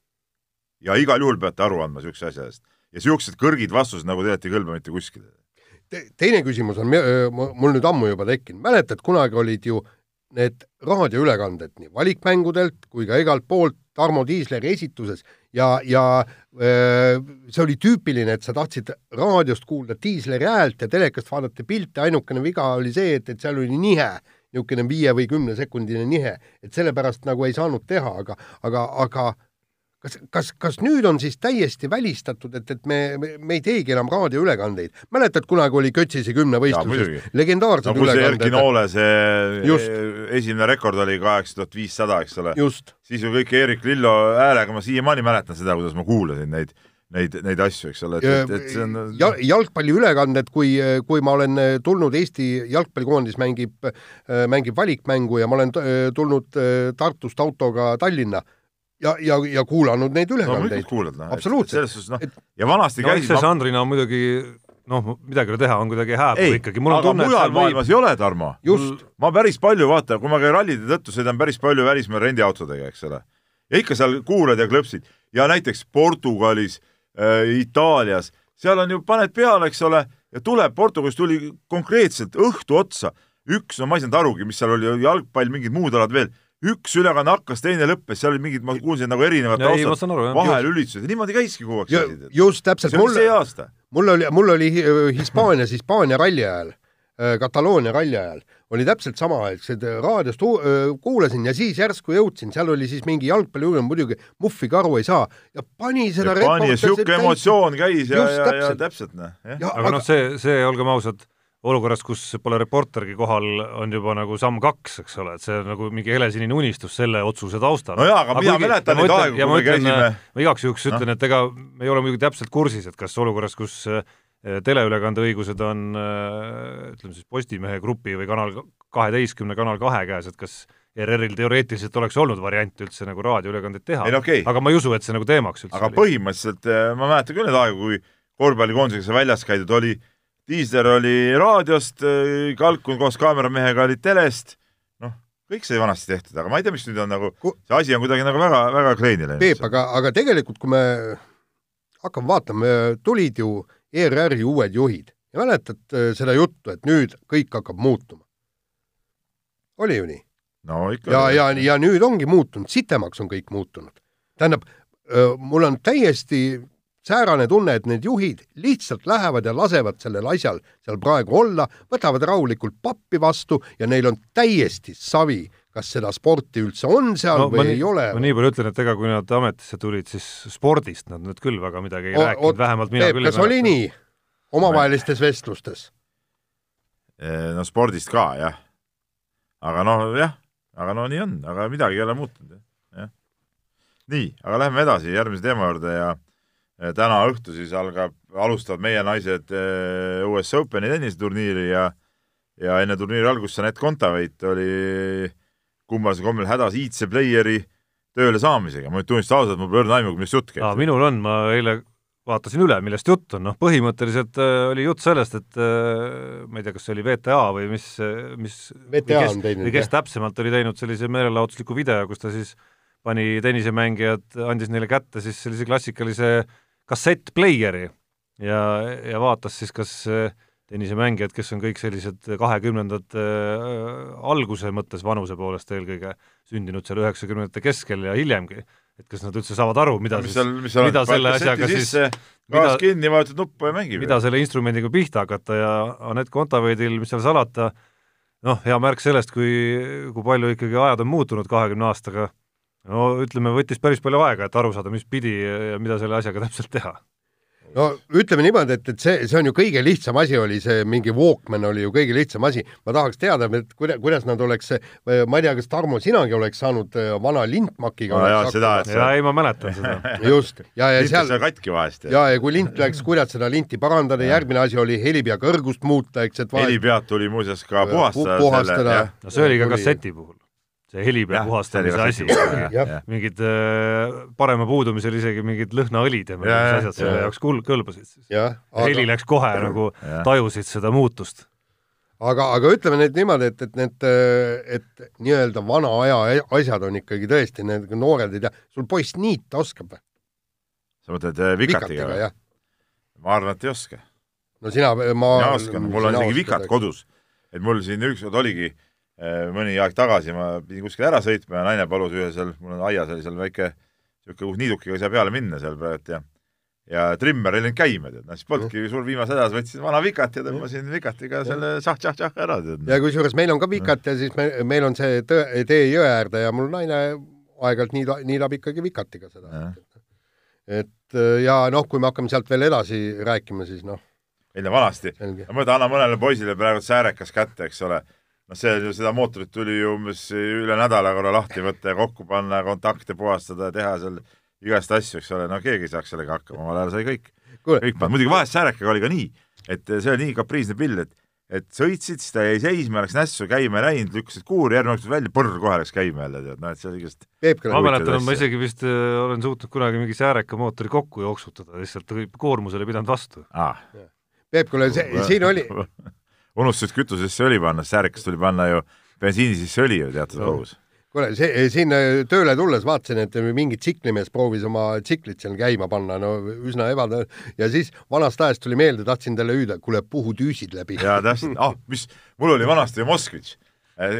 ja igal juhul peate aru andma niisuguse asja eest. ja niisugused kõrgid vastused, nagu te olete, ei kõlba mitte kuskile Te. teine küsimus on mul nüüd ammu juba tekkinud, mäletad, kunagi olid ju need raadioülekanded nii valikmängudelt kui ka igalt poolt Tarmo Tiisleri esituses ja, ja see oli tüüpiline, et sa tahtsid raadiost kuulda diisleri häält ja telekast vaadata pilte, ainukene viga oli see, et, et seal oli nihe, niisugune viie või kümnesekundine nihe, et sellepärast nagu ei saanud teha, aga, aga, aga kas, kas, kas nüüd on siis täiesti välistatud, et, et me, me, me ei teegi enam raadioülekandeid? mäletad, kunagi oli Kötsise kümnevõistluses legendaarsed no, ülekanded. Erki Noole see Just. esimene rekord oli kaheksa tuhat viissada, eks ole. siis ju kõik Eerik Lillo häälega, ma siiamaani mäletan seda, kuidas ma kuulasin neid neid, neid asju, eks ole, et, et, et see on ja, jalgpalliülekanded, kui, kui ma olen tulnud, Eesti jalgpallikoondis mängib, mängib valikmängu ja ma olen tulnud Tartust autoga Tallinna ja, ja, ja kuulanud neid ülekandeid no,. absoluutselt. selles suhtes, noh, ja vanasti no, käisid ma... Sandrina on muidugi noh, midagi ei ole teha, on kuidagi hääbuv ikkagi. aga tunne, mujal maailmas võib... ei ole, Tarmo. ma päris palju, vaata, kui ma käin rallide tõttu sõidan päris palju välismaal rendiautodega, eks ole. ja ikka seal kuulad ja klõpsid ja näiteks Portugalis äh,, Itaalias, seal on ju, paned peale, eks ole, ja tuleb, Portugalis tuli konkreetselt õhtu otsa üks, no ma ei saanud arugi, mis seal oli, jalgpall, mingid muud alad veel üks ülekanne hakkas, teine lõppes, seal olid mingid, ma kuulsin nagu erinevad taustad, vahelülitused ja niimoodi käiski kogu aeg käisid. just täpselt. see oli see aasta. mul oli, mul oli Hispaanias, Hispaania ralli ajal, äh, Kataloonia ralli ajal oli täpselt sama, et seda raadiost kuulasin ja siis järsku jõudsin, seal oli siis mingi jalgpalliuurimine, muidugi muhviga aru ei saa ja pani seda ja pani ja sihuke emotsioon käis ja, ja, ja täpselt noh. aga noh, see, see, olgem ausad olukorras, kus pole reportergi kohal, on juba nagu samm kaks, eks ole, et see on nagu mingi helesinine unistus selle otsuse taustal. no jaa, aga mina mäletan neid aegu, kui me käisime ma igaks juhuks ütlen no., et ega me ei ole muidugi täpselt kursis, et kas olukorras, kus äh, teleülekande õigused on äh, ütleme siis Postimehe grupi või Kanal kaheteistkümne Kanal kahe käes, et kas ERR-il teoreetiliselt oleks olnud variant üldse nagu raadioülekandeid teha, okay. aga ma ei usu, et see nagu teemaks üldse aga oli. põhimõtteliselt ma mäletan küll neid aegu, kui korvpallikoondisega sai väljas käidud, oli, Tiisler oli raadiost, eh, Kalkun koos kaameramehega oli telest, noh, kõik sai vanasti tehtud, aga ma ei tea, mis nüüd on nagu, see asi on kuidagi nagu väga, väga kleeni läinud. Peep, aga, aga tegelikult, kui me hakkame vaatama, tulid ju ERR-i uued juhid ja mäletad äh, seda juttu, et nüüd kõik hakkab muutuma? oli ju nii? no ikka. ja, ja, ja nüüd ongi muutunud, sitemaks on kõik muutunud. tähendab, äh, mul on täiesti säärane tunne, et need juhid lihtsalt lähevad ja lasevad sellel asjal seal praegu olla, võtavad rahulikult pappi vastu ja neil on täiesti savi, kas seda sporti üldse on seal no, või nii, ei ole. ma nii palju ütlen, et ega kui nad ametisse tulid, siis spordist nad nüüd küll väga midagi ei o, rääkinud, vähemalt mina Peep, küll kas oli nii omavahelistes vestlustes? no spordist ka, jah. aga noh, jah, aga no nii on, aga midagi ei ole muutunud, jah. nii, aga lähme edasi järgmise teema juurde ja täna õhtu siis algab, alustavad meie naised eh, US Openi tenniseturniiri ja ja enne turniiri algust Anett Kontaveit oli kummalisel kombel hädas iidse player'i tööle saamisega, ma nüüd tunnistan ausalt, mul pole õrna aimu, millest jutt käib. minul on, ma eile vaatasin üle, millest jutt on, noh põhimõtteliselt äh, oli jutt sellest, et äh, ma ei tea, kas see oli VTA või mis, mis VTA on teinud, kes täpsemalt oli teinud sellise meelelahutusliku video, kus ta siis pani tennisemängijad, andis neile kätte siis sellise klassikalise kassettplayer'i ja, ja vaatas siis, kas äh, tennisemängijad, kes on kõik sellised kahekümnendate äh, alguse mõttes vanuse poolest eelkõige sündinud seal üheksakümnendate keskel ja hiljemgi, et kas nad üldse saavad aru, mida mis siis, mida selle asjaga siis gaas kinni, vajutad nuppu ja mängib. mida selle instrumendiga pihta hakata ja Anett Kontaveidil, mis seal salata, noh, hea märk sellest, kui, kui palju ikkagi ajad on muutunud kahekümne aastaga, no ütleme, võttis päris palju aega, et aru saada, mis pidi ja mida selle asjaga täpselt teha no ütleme niimoodi, et, et see, see on ju kõige lihtsam asi, oli see mingi Walkman oli ju kõige lihtsam asi. ma tahaks teada, et kuidas, kuidas nad oleks, ma ei tea, kas Tarmo, sinagi oleks saanud äh, vana lintmakiga no, jaa, seda, et jaa, ei ma mäletan seda. just, ja, ja seal katki vahest. ja, ja kui lint läks, kuidas seda linti parandada, järgmine asi oli helipea kõrgust muuta, eks, et vahest... helipead tuli muuseas ka puhastada. puhastada. no see oli ka kasseti puhul see helipea puhastamise asi, mingid äh, parema puudumisel isegi mingid lõhnaõlid ja mingid asjad selle jaoks kul-, kõlbasid siis. Heli läks kohe nagu, tajusid seda muutust. aga, aga ütleme nüüd niimoodi, et, et need, et nii-öelda vana aja asjad on ikkagi tõesti, need noored ei tea, sul poiss niita oskab või? sa mõtled äh, vikatiga või? ma arvan, et ei oska. no sina, ma mina oskan, mul on isegi vikat kodus. et mul siin ükskord oligi Äh, mõni aeg tagasi ma pidin kuskile ära sõitma ja naine palus ühe seal, mul on aias oli seal väike niisugune niidukiga ei saa peale minna seal praegu ja ja trimmer ei läinud käima, tead, noh siis polnudki mm. suur viimase hädas, võtsin vana vikat ja tõmbasin vikatiga selle šah-šah-šah ära, tead. ja kusjuures meil on ka vikat ja siis me, meil on see tõ, tee jõe äärde ja mul naine aeg-ajalt niida, niidab ikkagi vikatiga seda. et ja noh, kui me hakkame sealt veel edasi rääkima, siis noh. ei no vanasti, ma mõtlen, anna mõnele poisile praegu säärekas kätte, eks ole noh, see, seda mootorit tuli ju umbes üle nädala korra lahti võtta ja kokku panna, kontakte puhastada ja teha seal igast asju, eks ole, no keegi ei saaks sellega hakkama, omal ajal sai kõik, kõik pannud, muidugi vahest säärekaga oli ka nii, et see oli nii kapriisne pill, et et sõitsid, siis ta jäi seisma, läks nässu, käima ei läinud, lükkasid kuuri, järgmine kord välja, põrr, kohe läks käima jälle, tead, noh, et see oli igast ma mäletan, ma isegi vist äh, olen suutnud kunagi mingi sääreka mootori kokku jooksutada, lihtsalt koormus oli pidanud vastu. Ah.. Peep, kuule, see, siin oli unustasid kütuse sisse õli panna, säärikas tuli panna ju bensiini sisse õli ju teatud no. kogus. kuule, see siin äh, tööle tulles vaatasin, et mingi tsiklimees proovis oma tsiklit seal käima panna, no üsna eba- ja siis vanast ajast tuli meelde, tahtsin talle hüüda, kuule, puhu tüüsid läbi. jaa, täpselt, ah, mis, mul oli vanasti Moskvitš,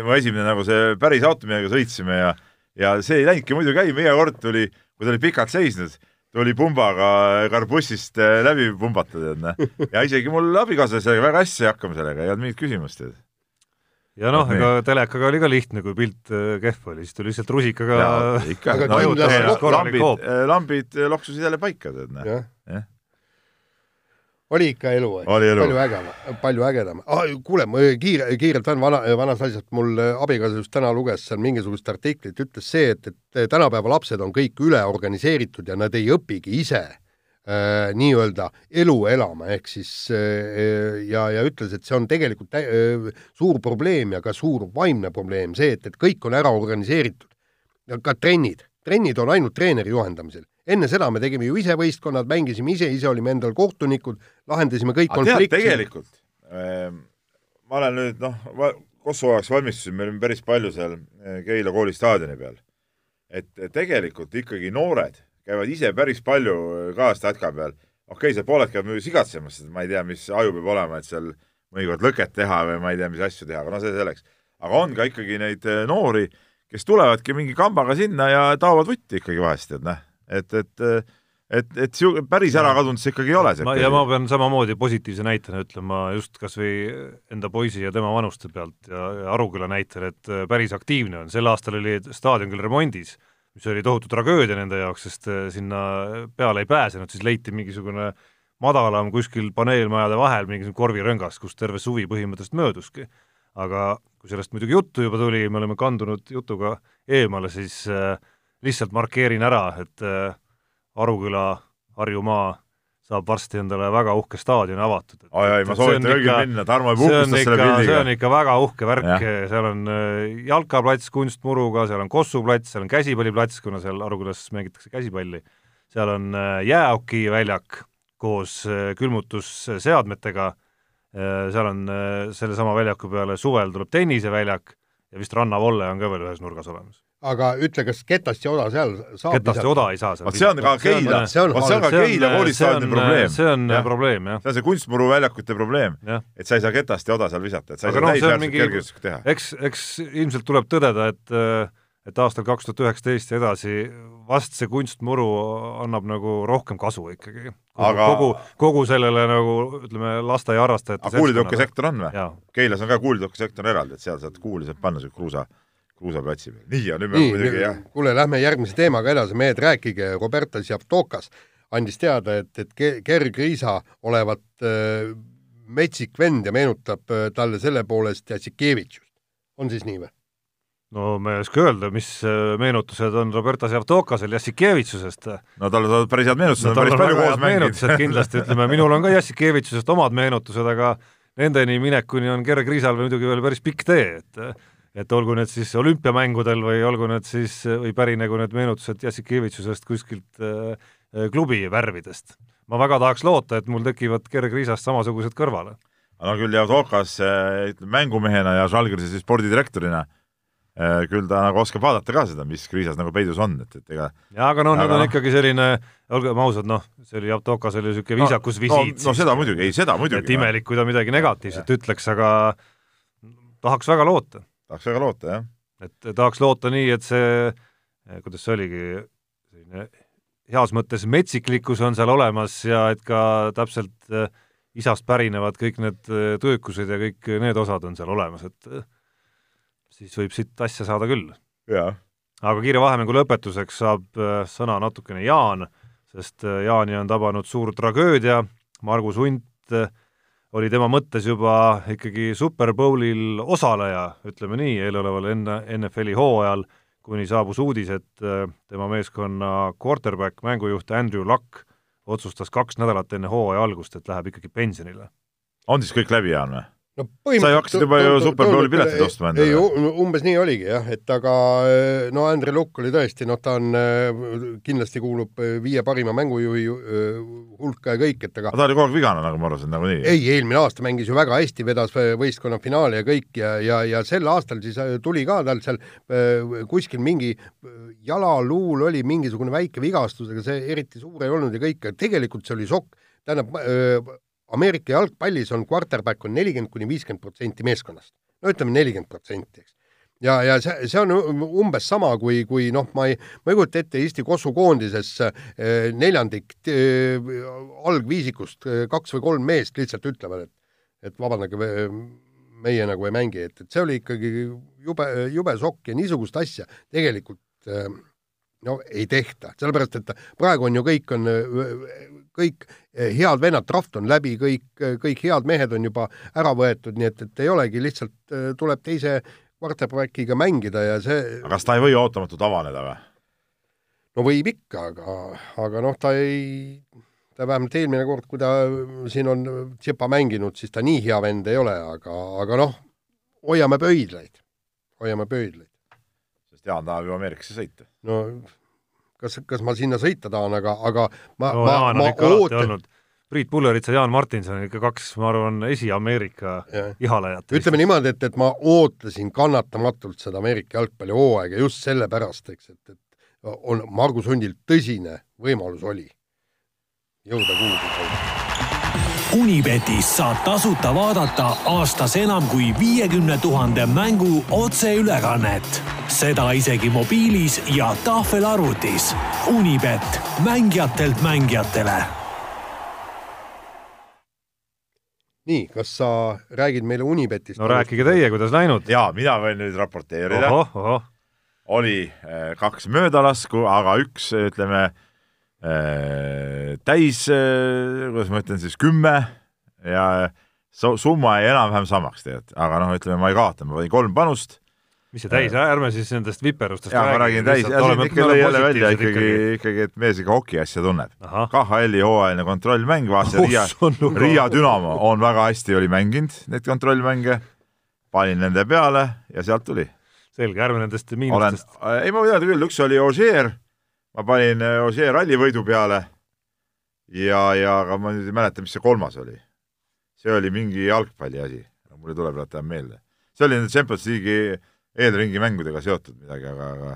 mu esimene nagu see päris auto, millega sõitsime ja ja see ei läinudki muidu käima, iga kord tuli, kui ta oli pikalt seisnud, tuli pumbaga karbussist äh, läbi pumbata, tead, noh. ja isegi mul abikaasa sellega väga hästi sai hakkama sellega, ei olnud mingit küsimust, ja noh, ega telekaga oli ka lihtne, kui pilt äh, kehv oli, siis tuli lihtsalt rusikaga ikka, no, lambid, äh, lambid loksusid jälle paika, tead, noh. Oli ikka elu, palju ägedam, palju ägedam ah,. kuule, ma kiire, kiirelt veel vana, vanast asjast, mul abikaasa just täna luges seal mingisugust artiklit, ütles see, et, et tänapäeva lapsed on kõik üleorganiseeritud ja nad ei õpigi ise äh, nii-öelda elu elama, ehk siis äh, ja, ja ütles, et see on tegelikult äh, suur probleem ja ka suur vaimne probleem, see, et, et kõik on ära organiseeritud. ka trennid, trennid on ainult treeneri juhendamisel. Enne seda me tegime ju ise võistkonnad, mängisime ise, ise olime endal kohtunikud, lahendasime kõik konfliktid. tegelikult äh, ma olen nüüd noh, Kosovo ajaks valmistusin, me olime päris palju seal äh, Keila kooli staadioni peal. et tegelikult ikkagi noored käivad ise päris palju äh, kaastatka peal. okei okay,, seal pooled käivad muidugi sigatsemas, sest ma ei tea, mis aju peab olema, et seal mõnikord lõket teha või ma ei tea, mis asju teha, aga no see selleks. aga on ka ikkagi neid äh, noori, kes tulevadki mingi kambaga sinna ja taovad vutti ikkagi vahest, et noh, et, et et, et siu-, päris ära kadunud see ikkagi ei ole. ja ma pean samamoodi positiivse näitena ütlema just kas või enda poisi ja tema vanuste pealt ja, ja Aruküla näitel, et äh, päris aktiivne on, sel aastal oli staadion küll remondis mis oli tohutu tragöödia nende jaoks, sest äh, sinna peale ei pääsenud, siis leiti mingisugune madalam kuskil paneelmajade vahel mingisugune korvirõngas, kus terve suvi põhimõtteliselt mööduski. aga kui sellest muidugi juttu juba tuli, me oleme kandunud jutuga eemale, siis äh, lihtsalt markeerin ära, et äh, Aruküla, Harjumaa saab varsti endale väga uhke staadion avatud. ai, ai, ma soovitan kõigil minna, Tarmo juba uhkustas selle pildiga. see on ikka väga uhke värk, seal on äh, jalkaplats kunstmuruga, seal on kossuplats, seal on käsipalliplats, kuna seal Arukülas mängitakse käsipalli, seal on äh, jäähokiväljak koos külmutusseadmetega, seal on sellesama väljaku peale suvel tuleb tenniseväljak ja vist rannavolle on ka veel ühes nurgas olemas aga ütle, kas Ketast ja Oda seal saab Ketast ja Oda ei saa seal vot see on ka Keila, vot see on ka Keila koolistaadioni probleem. see on ja. probleem, jah. see on see kunstmuruväljakute probleem, et sa ei saa Ketast ja Oda seal visata, et sa ei aga saa no, täisväärselt kergejõustikku teha. eks, eks ilmselt tuleb tõdeda, et et aastal kaks tuhat üheksateist ja edasi vast see kunstmuru annab nagu rohkem kasu ikkagi. aga kogu, kogu sellele nagu ütleme, lasteaiaharrastajate aga kuulitõukesektor on või? Keilas on ka kuulitõukesektor eraldi, et seal saad kuuli saab panna siuke kruusa kruusaplatsi peal. nii, ja nüüd me muidugi jah. kuule, lähme järgmise teemaga edasi, mehed, rääkige, Roberto Javtokas andis teada, et, et Gerg Riisa olevat äh, metsik vend ja meenutab äh, talle selle poolest Jassikevitšust. on siis nii või? no ma ei oska öelda, mis meenutused on Roberto Javtokasel Jassikevitšusest. no tal on päris head meenutused no,, on päris palju koos mänginud. kindlasti, ütleme, minul on ka Jassikevitšusest omad meenutused, aga nendeni minekuni on Gerg Riisal muidugi veel päris pikk tee, et et olgu need siis olümpiamängudel või olgu need siis, või pärinegu need meenutused Jassikevitšusest kuskilt äh, äh, klubi värvidest. ma väga tahaks loota, et mul tekivad Gerg Riisast samasugused kõrvale. no küll Javdokas äh, mängumehena ja Žalgirise spordidirektorina äh, küll ta nagu oskab vaadata ka seda, mis kriisas nagu peidus on, et, et ega jaa, aga noh, nüüd on ikkagi selline, olgem ausad, noh, see oli Javdokas oli niisugune viisakus no, visiit no, no seda muidugi, ei seda muidugi. et imelik, kui ta midagi negatiivset ja. ütleks, aga tahaks väga loota tahaks väga loota, jah. et tahaks loota nii, et see, eh, kuidas see oligi, selline heas mõttes metsiklikkus on seal olemas ja et ka täpselt eh, isast pärinevad kõik need eh, tõekused ja kõik need osad on seal olemas, et siis võib siit asja saada küll. aga kiire vahemängu lõpetuseks saab sõna natukene Jaan, sest Jaani on tabanud suur tragöödia, Margus Unt oli tema mõttes juba ikkagi Super Bowlil osaleja, ütleme nii, eeloleval enne NFL-i hooajal, kuni saabus uudis, et äh, tema meeskonna quarterback, mängujuht Andrew Luck otsustas kaks nädalat enne hooaja algust, et läheb ikkagi pensionile. on siis kõik läbi, Jaan või? No sa ju hakkasid juba ju Superbowli piletit ostma endale. ei, umbes nii oligi jah, et aga no Andre Lukk oli tõesti, noh, ta on, kindlasti kuulub viie parima mängujuhi hulka ja kõik, et aga ta oli kogu aeg vigane, nagu ma aru saan, nagunii. ei, eelmine aasta mängis ju väga hästi, vedas võistkonna finaali ja kõik ja, ja, ja sel aastal siis tuli ka tal seal kuskil mingi jalaluul oli mingisugune väike vigastus, aga see eriti suur ei olnud ja kõik, tegelikult see oli šokk, tähendab, Ameerika jalgpallis on quarterback on nelikümmend kuni viiskümmend protsenti meeskonnast. no ütleme nelikümmend protsenti, eks. ja, ja see, see on umbes sama, kui, kui noh, ma ei, ma ei kujuta ette Eesti Kossu koondises eh, neljandik eh, algviisikust eh,, kaks või kolm meest lihtsalt ütlevad, et et vabandage, meie nagu ei mängi, et, et see oli ikkagi jube, jube šokk ja niisugust asja tegelikult eh, no ei tehta, sellepärast et praegu on ju kõik on, kõik head vennad, draft on läbi, kõik, kõik head mehed on juba ära võetud, nii et, et ei olegi, lihtsalt tuleb teise quarterbackiga mängida ja see aga kas ta ei või ootamatult avaneda või? no võib ikka, aga, aga noh, ta ei, ta vähemalt eelmine kord, kui ta siin on Tšepa mänginud, siis ta nii hea vend ei ole, aga, aga noh, hoiame pöidlaid, hoiame pöidlaid. Jaan tahab ju Ameerikasse sõita. no kas, kas ma sinna sõita tahan, aga, aga ma no, ma, ma ootan, Priit Pullerits ja Jaan Martinson on ikka kaks, ma arvan, esi-Ameerika ihalejat. ütleme niimoodi, et, et ma ootasin kannatamatult seda Ameerika jalgpallihooaega just sellepärast, eks, et, et on Margus Hundil tõsine võimalus oli jõuda kuhugi. Unibetis saab tasuta vaadata aastas enam kui viiekümne tuhande mängu otseülekannet. seda isegi mobiilis ja tahvelarvutis. Unibet, mängijatelt mängijatele nii, kas sa räägid meile Unibetist? no rääkige teie, kuidas läinud? jaa, mina võin nüüd raporteerida. oli äh, kaks möödalasku, aga üks, ütleme täis äh,, kuidas ma ütlen siis, kümme ja su summa jäi enam-vähem samaks tegelikult, aga noh, ütleme ma ei kaota, ma panin kolm panust. Mis see täis, ärme siis nendest viperustest jaa, ma räägin täis, siin ikka lõi jälle välja ikkagi, ikkagi, et mees ikka hoki asja tunneb. KHL-i hooajaline kontrollmäng, vaatasin Riia, Riia Dünamo on väga hästi oli mänginud neid kontrollmänge, panin nende peale ja sealt tuli. selge, ärme nendest miinustest. ei, ma tean küll, üks oli Ožeer, ma panin Ožeer rallivõidu peale ja, ja aga ma nüüd ei mäleta, mis see kolmas oli. see oli mingi jalgpalli asi, mul ei tule praegu meelde. see oli nende Champions League'i eelringi mängudega seotud midagi, aga, aga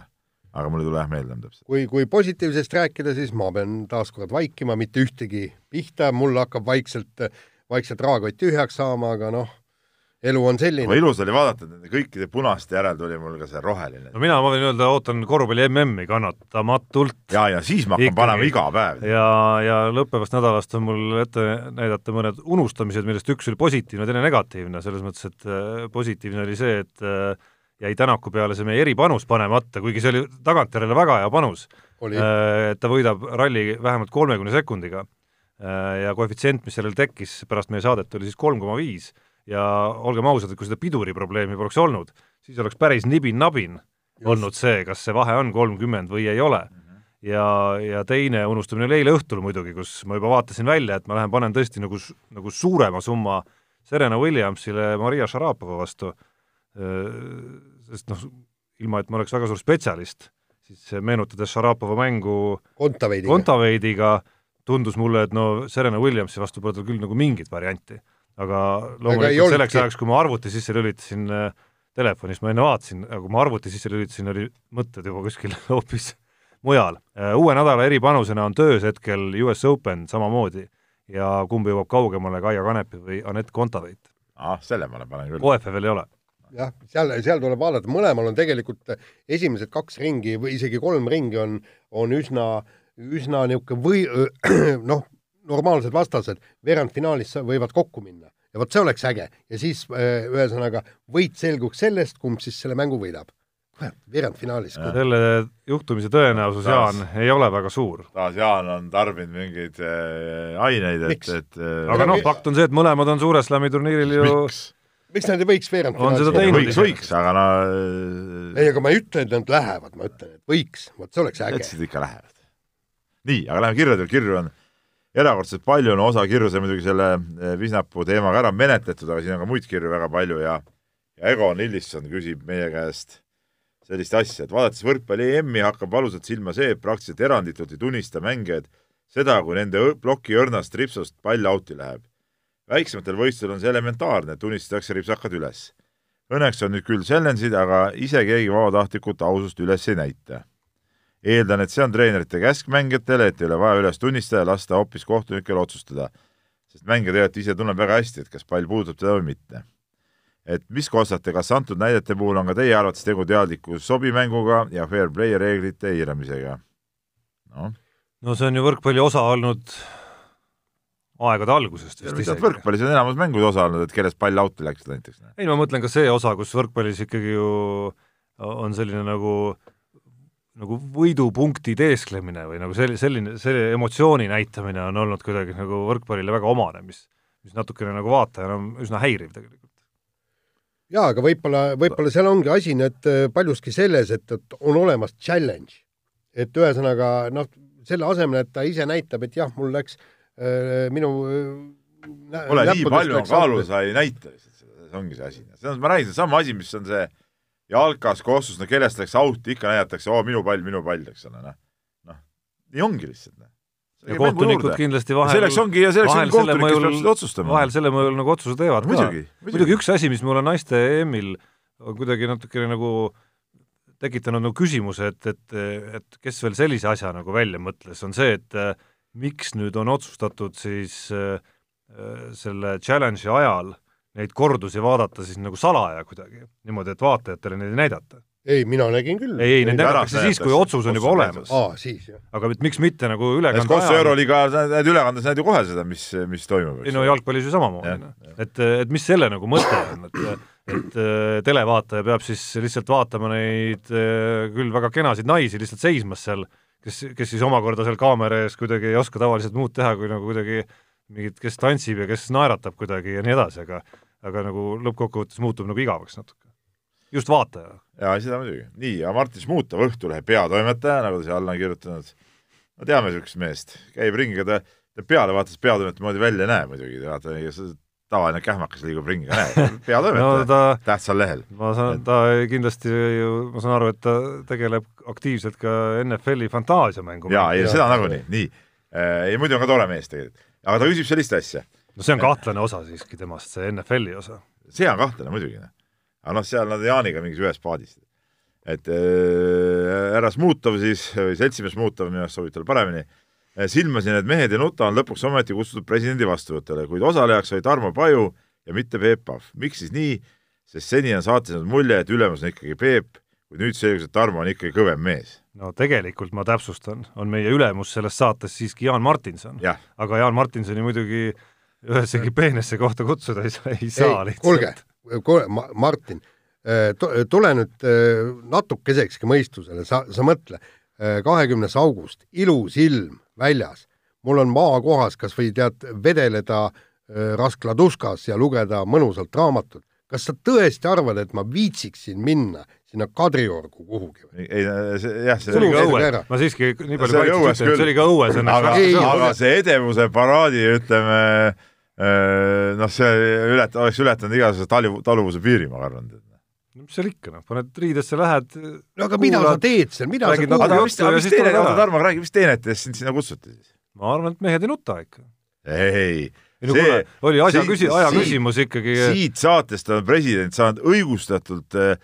aga mul ei tule jah meelde enam täpselt. kui, kui positiivsest rääkida, siis ma pean taaskord vaikima, mitte ühtegi pihta, mul hakkab vaikselt, vaikselt raakott tühjaks saama, aga noh, elu on selline. ilus oli vaadata, et nende kõikide punaste järel tuli mul ka see roheline. no mina, ma võin öelda, ootan korvpalli MM-i kannatamatult. ja, ja siis ma hakkan Ikkagi. panema iga päev. ja, ja lõppevast nädalast on mul ette näidata mõned unustamised, millest üks oli positiivne, teine negatiivne, selles mõttes, et äh, positiivne oli see, et äh, jäi Tänaku peale see meie eripanus panemata, kuigi see oli tagantjärele väga hea panus. Äh, et ta võidab ralli vähemalt kolmekümne sekundiga ja koefitsient, mis sellel tekkis pärast meie saadet, oli siis kolm koma viis ja olgem ausad, et kui seda piduri probleemi poleks olnud, siis oleks päris nibin-nabin olnud see, kas see vahe on kolmkümmend või ei ole. ja, ja teine unustamine oli eile õhtul muidugi, kus ma juba vaatasin välja, et ma lähen panen tõesti nagu, nagu suurema summa Serena Williamsile Maria Šarapova vastu sest noh, ilma et ma oleks väga suur spetsialist, siis meenutades Šarapova mängu Kontaveidiga, Kontaveidiga, tundus mulle, et no Serena Williamsi vastu pole tal küll nagu mingit varianti. Aga loomulikult selleks ajaks, kui ma arvuti sisse lülitasin äh, telefonis, ma enne vaatasin, aga kui ma arvuti sisse lülitasin, oli mõtted juba kuskil hoopis mujal. Äh, uue nädala eripanusena on töös hetkel US Open samamoodi ja kumb jõuab kaugemale, Kaia Kanepi või Anett Kontaveit? ah, selle ma panen küll. OF-e veel ei ole jah, seal, seal tuleb vaadata, mõlemal on tegelikult esimesed kaks ringi või isegi kolm ringi on, on üsna, üsna niisugune või noh, normaalsed vastased veerandfinaalis võivad kokku minna ja vot see oleks äge ja siis ühesõnaga võit selguks sellest, kumb siis selle mängu võidab. veerandfinaalis. selle juhtumise tõenäosus, Jaan, ei ole väga suur. taas Jaan on tarbinud mingeid äh, aineid, et, et äh, aga noh, fakt on see, et mõlemad on Suure Slami turniiril ju miks? miks nad ei võiks veerandfinaalis on seda teinud võiks, võiks, aga no ei, aga ma ei ütle, et nad lähevad, ma ütlen, et võiks, vot see oleks äge. ütlesid ikka lähevad. nii, aga läheme kirjadele, kirju on erakordselt palju, no osa kirju sai muidugi selle eh, Visnapuu teemaga ära menetletud, aga siin on ka muid kirju väga palju ja ja Egon Illisson küsib meie käest sellist asja, et vaadates võrkpalli EM-i hakkab valusalt silma see, et praktiliselt eranditult ei tunnista mängijaid seda, kui nende ploki õrnast ripsust pall out'i läheb väiksematel võistlustel on see elementaarne, tunnistatakse ripsakad üles. Õnneks on nüüd küll challenge'id, aga ise keegi vabatahtlikult ausust üles ei näita. Eeldan, et see on treenerite käsk mängijatele, et ei ole vaja üles tunnistada ja lasta hoopis kohtunikel otsustada. sest mängija tegelikult ise tunneb väga hästi, et kas pall puudutab teda või mitte. et mis kostate, kas antud näidete puhul on ka teie arvates tegu teadliku sobimänguga ja fair play reeglite eiramisega? noh. no see on ju võrkpalli osa olnud aegade algusest vist isegi. võrkpallis on enamus mängud osalenud, et kellest pall out'i läks näiteks. ei, ma mõtlen ka see osa, kus võrkpallis ikkagi ju on selline nagu nagu võidupunkti teesklemine või nagu selline, selline, selle emotsiooni näitamine on olnud kuidagi nagu võrkpallile väga omane, mis, mis natukene nagu vaatajana on üsna häiriv tegelikult. jaa, aga võib-olla, võib-olla seal ongi asi nüüd äh, paljuski selles, et, et on olemas challenge. et ühesõnaga noh, selle asemel, et ta ise näitab, et jah, mul läks minu Pole nii palju kaalu sa ei näita lihtsalt seda, see ongi see asi. see on, ma räägin, seesama asi, mis on see jalkas, kossus, no kellest läks auti, ikka näidatakse, oo, minu pall, minu pall, eks ole, noh. noh, nii ongi lihtsalt, noh ja kohtunikud kindlasti vahel selleks ongi ja selleks ongi kohtunik, kes peab seda otsustama. vahel selle mõjul nagu otsuse teevad ka. muidugi, muidugi üks asi, mis mulle naiste EM-il on kuidagi natukene nagu tekitanud nagu küsimuse, et, et, et kes veel sellise asja nagu välja mõtles, on see, et äh, miks nüüd on otsustatud siis äh, selle challenge'i ajal neid kordusi vaadata siis nagu salaja kuidagi, niimoodi, et vaatajatele neid ei näidata ei, mina nägin küll. ei, ei, neid näidatakse siis, kui otsus on juba olemas. aa, siis jah. aga miks mitte nagu ülekande ajal. Euroliiga, need ülekandes näed ju kohe seda, mis, mis toimub. ei no jalgpallis ju samamoodi, noh. et, et mis selle nagu mõte on, et et äh, televaataja peab siis lihtsalt vaatama neid äh, küll väga kenasid naisi lihtsalt seismas seal, kes, kes siis omakorda seal kaamera ees kuidagi ei oska tavaliselt muud teha, kui nagu kuidagi mingit, kes tantsib ja kes naeratab kuidagi ja nii edasi, aga aga nagu lõppkokkuvõttes muutub nagu igavaks natuke just vaataja. jaa, seda muidugi. nii, ja Martin Šmutov, Õhtulehe peatoimetaja, nagu ta siia alla on kirjutanud, no teame niisugust meest, käib ringi, ta, ta pealevaates peatoimetaja moodi välja ei näe muidugi, vaata, tavaline kähmakas liigub ringi, peatoimetaja no, ta, tähtsal lehel. ma saan, ta kindlasti ju, ma saan aru, et ta tegeleb aktiivselt ka NFL-i fantaasiamängu. jaa, ei seda nagunii, nii. ei, muidu on ka tore mees tegelikult. aga ta küsib sellist asja. No see on kahtlane osa siiski temast, see NFL-i osa. see on kahtlane muidugi, noh aga noh, seal nad Jaaniga mingis ühes paadis. et äh, härra Smutov siis, või seltsimees Smutov, minu arust sobib talle paremini, äh, silmasin, et mehed ei nuta on lõpuks ometi kutsutud presidendi vastuvõtule, kuid osalejaks oli Tarmo Paju ja mitte Peep Pahv. miks siis nii? sest seni on saates jäänud mulje, et ülemus on ikkagi Peep, kuid nüüd selgus, et Tarmo on ikkagi kõvem mees. no tegelikult ma täpsustan, on meie ülemus selles saates siiski Jaan Martinson. aga Jaan Martinsoni muidugi ühessegi peenesse kohta kutsuda ei saa, ei saa lihtsalt. kuulge, Martin, äh, tule nüüd äh, natukesekski mõistusele, sa, sa mõtle, äh, kahekümnes august, ilus ilm väljas, mul on maakohas kas või tead, vedeleda Raskladuskas ja lugeda mõnusalt raamatut. Kas sa tõesti arvad, et ma viitsiksin minna sinna Kadriorgu kuhugi või? ei, see, jah, see oli ka õues, ma siiski nii palju kaitsesin, et see oli ka õues õnneks. aga, aga see edevuse paraadi, ütleme äh, noh, see ület-, oleks ületanud igasuguse talu, taluvuse piiri, ma arvan. no mis seal ikka, noh, paned riidesse, lähed no aga kuulad, mida sa teed seal, mida sa kuulad? aga mis, mis teene, oota Tarmo, räägi, mis teenetes sind sinna kutsuti siis? ma arvan, et mehed ei nuta ikka. ei, ei no kuule, oli asja küsi-, aja küsimus ikkagi. siit saatest on president saanud õigustatult äh,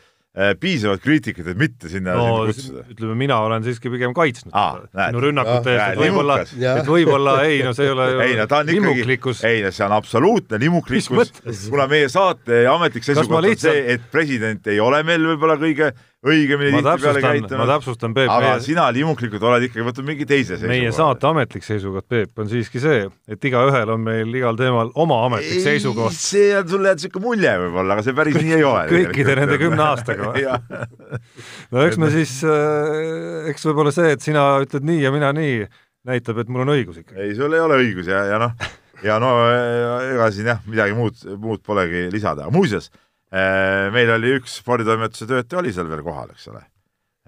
piisavalt kriitikat, et mitte sinna, no, kutsuda. ütleme, mina olen siiski pigem kaitsnud ah, no rünnakute eest, et võib-olla, et võib-olla ei, no see ei ole ei no ta on ikkagi, ei no see on absoluutne limuklikkus, kuna meie saate ametlik seisukoht on see, et president ei ole meil võib-olla kõige õigemini tihtipeale käitunud. ma täpsustan, Peep. aga meie... sina liimuklikult oled ikkagi võtnud mingi teise seisukoha. meie saate ametlik seisukoht, Peep, on siiski see, et igaühel on meil igal teemal oma ametlik ei, seisukoht. see on sulle jäänud niisugune mulje võib-olla, aga see päris nii ei ole. kõikide nende kümne aastaga või no eks me siis, äh, eks võib-olla see, et sina ütled nii ja mina nii, näitab, et mul on õigus ikka. ei, sul ei ole õigus ja, ja noh, ja no ega siin jah, midagi muud, muud polegi lisada, muuseas Äh, meil oli üks sporditoimetuse töötaja oli seal veel kohal, eks ole.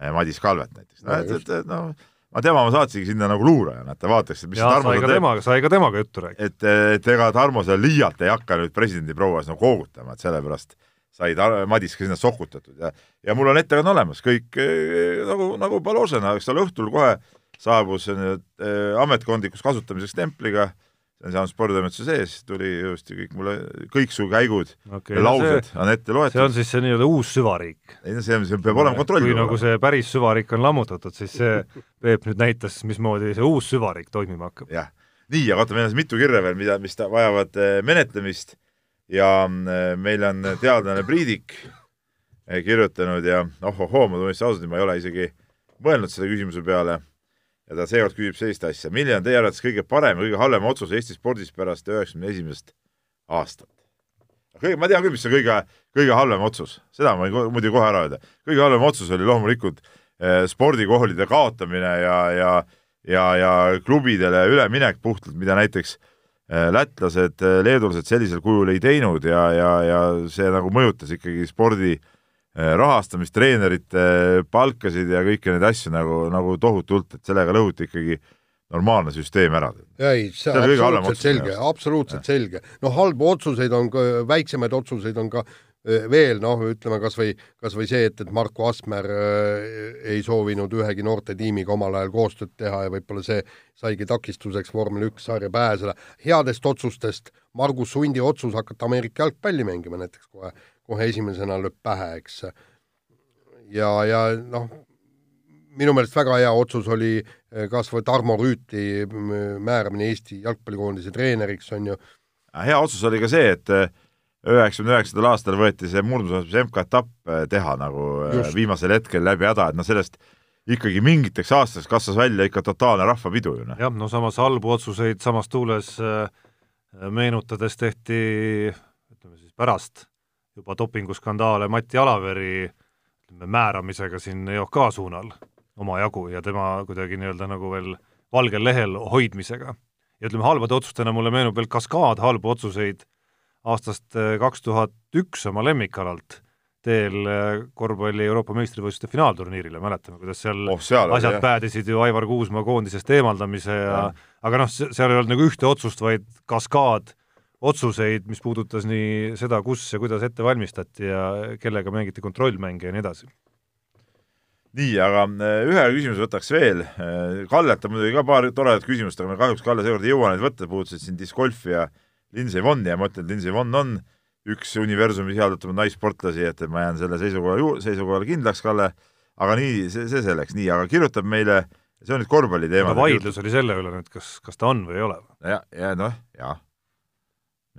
Äh, Madis Kalvet näiteks, no et, et, et noh, ma tema ma saatsingi sinna nagu luurajana, et ta vaataks, et mis ja, Tarmo sai ka temaga, sai ka temaga juttu rääkida. et, et ega Tarmo seal liialt ei hakka nüüd presidendi prouas nagu koogutama, et sellepärast sai ta, Madis ka sinna sokutatud ja ja mul on ettekanne olemas, kõik eh, nagu, nagu Paložena, eks tal õhtul kohe saabus nüüd eh, ametkondlikus kasutamiseks templiga äh, saanud sporditoimetuse sees, tuli ilusti kõik mulle, kõiksu käigud okay, ja laused see, on ette loetud. see on siis see nii-öelda uus süvariik? ei no see, see peab olema kontrolli kui nagu see päris süvariik on lammutatud, siis see Peep nüüd näitas, mismoodi see uus süvariik toimima hakkab. jah, nii, aga vaata, meil on mitu kirja veel, mida, mis vajavad eh, menetlemist ja eh, meil on teadlane Priidik eh, kirjutanud ja ohohoo, ma tunnistan ausalt, ma ei ole isegi mõelnud selle küsimuse peale ja ta seekord küsib sellist asja, milline on teie arvates kõige parem ja kõige halvem otsus Eesti spordis pärast üheksakümne esimest aastat? kõige, ma tean küll, mis on kõige, kõige halvem otsus, seda ma võin muidugi kohe ära öelda. kõige halvem otsus oli loomulikult eh, spordikoolide kaotamine ja, ja ja, ja klubidele üleminek puhtalt, mida näiteks eh, lätlased, eh, leedulased sellisel kujul ei teinud ja, ja, ja see nagu mõjutas ikkagi spordi Eh, rahastamist, treenerite palkasid ja kõiki neid asju nagu, nagu tohutult, et sellega lõhuti ikkagi normaalne süsteem ära. ei, see on absoluutselt selge, absoluutselt selge. noh, halbu otsuseid on väiksemaid otsuseid on ka veel noh, ütleme kas või, kas või see, et, et Marko Asmer äh, ei soovinud ühegi noortetiimiga omal ajal koostööd teha ja võib-olla see saigi takistuseks vormel üks sarja pääseda. headest otsustest Margus Sundi otsus hakata Ameerika jalgpalli mängima näiteks kohe, kohe esimesena lööb pähe, eks. ja, ja noh, minu meelest väga hea otsus oli äh, kas või Tarmo Rüütli määramine Eesti jalgpallikoondise treeneriks, on ju. hea otsus oli ka see, et üheksakümne üheksandal aastal võeti see murdmaasuusatamise MK-etapp äh, teha nagu Just. viimasel hetkel läbi häda, et noh, sellest ikkagi mingiteks aastaks kasvas välja ikka totaalne rahvapidu ju noh. jah, no samas halbu otsuseid samas tuules meenutades tehti ütleme siis pärast juba dopinguskandaale Mati Alaveri ütleme määramisega siin EOK suunal omajagu ja tema kuidagi nii-öelda nagu veel valgel lehel hoidmisega. ja ütleme, halbade otsustena mulle meenub veel kaskaad halbu otsuseid aastast äh, kaks tuhat üks oma lemmikalalt teel äh, korvpalli Euroopa meistrivõistluste finaalturniirile, mäletame, kuidas seal, oh, seal asjad oli, päädisid ju Aivar Kuusmaa koondisest eemaldamise ja, ja. aga noh, seal ei olnud nagu ühte otsust, vaid kaskaad otsuseid, mis puudutas nii seda, kus ja kuidas ette valmistati ja kellega mängiti kontrollmänge ja nii edasi. nii, aga äh, ühe küsimuse võtaks veel. Kallelt on muidugi ka paar toredat küsimust, aga me kahjuks Kalle seekord ei jõua neid võtta, puudutasid siin disc golfi ja Lindsey Vonni ja ma ütlen, et Lindsey Vonn on üks universumi headutamaid naissportlasi, et ma jään selle seisukoha ju-, seisukohale kindlaks, Kalle, aga nii, see, see selleks, nii, aga kirjutab meile, see on nüüd korvpalli teema. vaidlus oli selle üle nüüd, kas, kas ta on või ei ole? ja, ja noh, jah.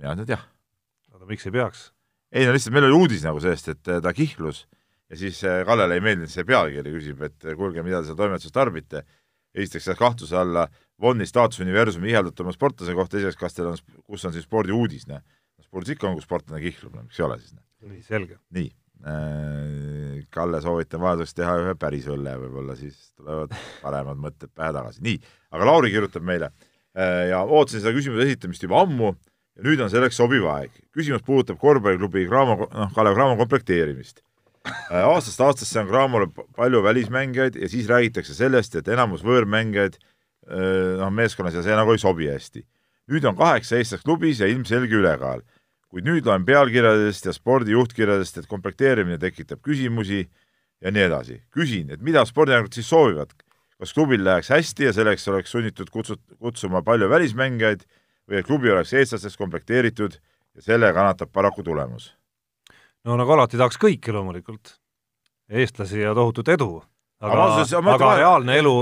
Ja nüüd jah. aga miks ei peaks? ei no lihtsalt meil oli uudis nagu sellest, et ta kihlus ja siis eh, Kallele ei meeldinud see pealkiri, küsib, et kuulge, mida te seal toimetuses tarbite. esiteks sealt kahtluse alla Vonni staatus universumi ihaldatuma sportlase kohta, teiseks, kas teil on, kus on siis spordiuudis, noh. spordis ikka on, kus sportlane kihlub, no miks ei ole siis, noh. nii, selge. nii äh,, Kalle soovitan vajaduseks teha ühe päris õlle, võib-olla siis tulevad paremad mõtted pähe tagasi, nii, aga Lauri kirjutab meile äh, ja ootasin seda küsimuse esitamist juba ammu ja nüüd on selleks sobiv aeg. küsimus puudutab korvpalliklubi Graamo, noh, Kalev Cramo komplekteerimist äh,. aastast aastasse on Cramole palju välismängijaid ja siis räägitakse sellest, et enamus võõrmängijaid noh, meeskonnas ja see nagu ei sobi hästi. nüüd on kaheksa eestlast klubis ja ilmselge ülekaal. kuid nüüd loen pealkirjadest ja spordi juhtkirjadest, et komplekteerimine tekitab küsimusi ja nii edasi. küsin, et mida spordiajakirjad siis soovivad? kas klubil läheks hästi ja selleks oleks sunnitud kutsut-, kutsuma palju välismängijaid või et klubi oleks eestlastest komplekteeritud ja selle kannatab paraku tulemus? no nagu alati tahaks kõike loomulikult, eestlasi ja tohutut edu aga, aga, aga reaalne elu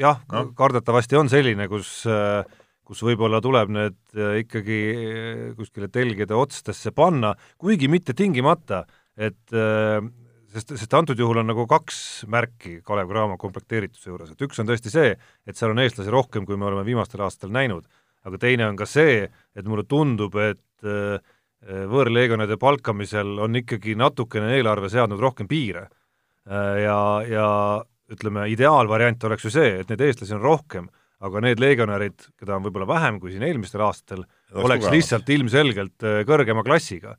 jah no., kardetavasti on selline, kus kus võib-olla tuleb need äh, ikkagi äh, kuskile telgede otstesse panna, kuigi mitte tingimata, et äh, sest, sest antud juhul on nagu kaks märki Kalev Cramo komplekteerituse juures, et üks on tõesti see, et seal on eestlasi rohkem, kui me oleme viimastel aastatel näinud, aga teine on ka see, et mulle tundub, et võõrleegionide palkamisel on ikkagi natukene eelarve seadnud rohkem piire Äh, ja, ja ütleme, ideaalvariant oleks ju see, et neid eestlasi on rohkem, aga need legionärid, keda on võib-olla vähem kui siin eelmistel aastatel, oleks tugevad. lihtsalt ilmselgelt äh, kõrgema klassiga.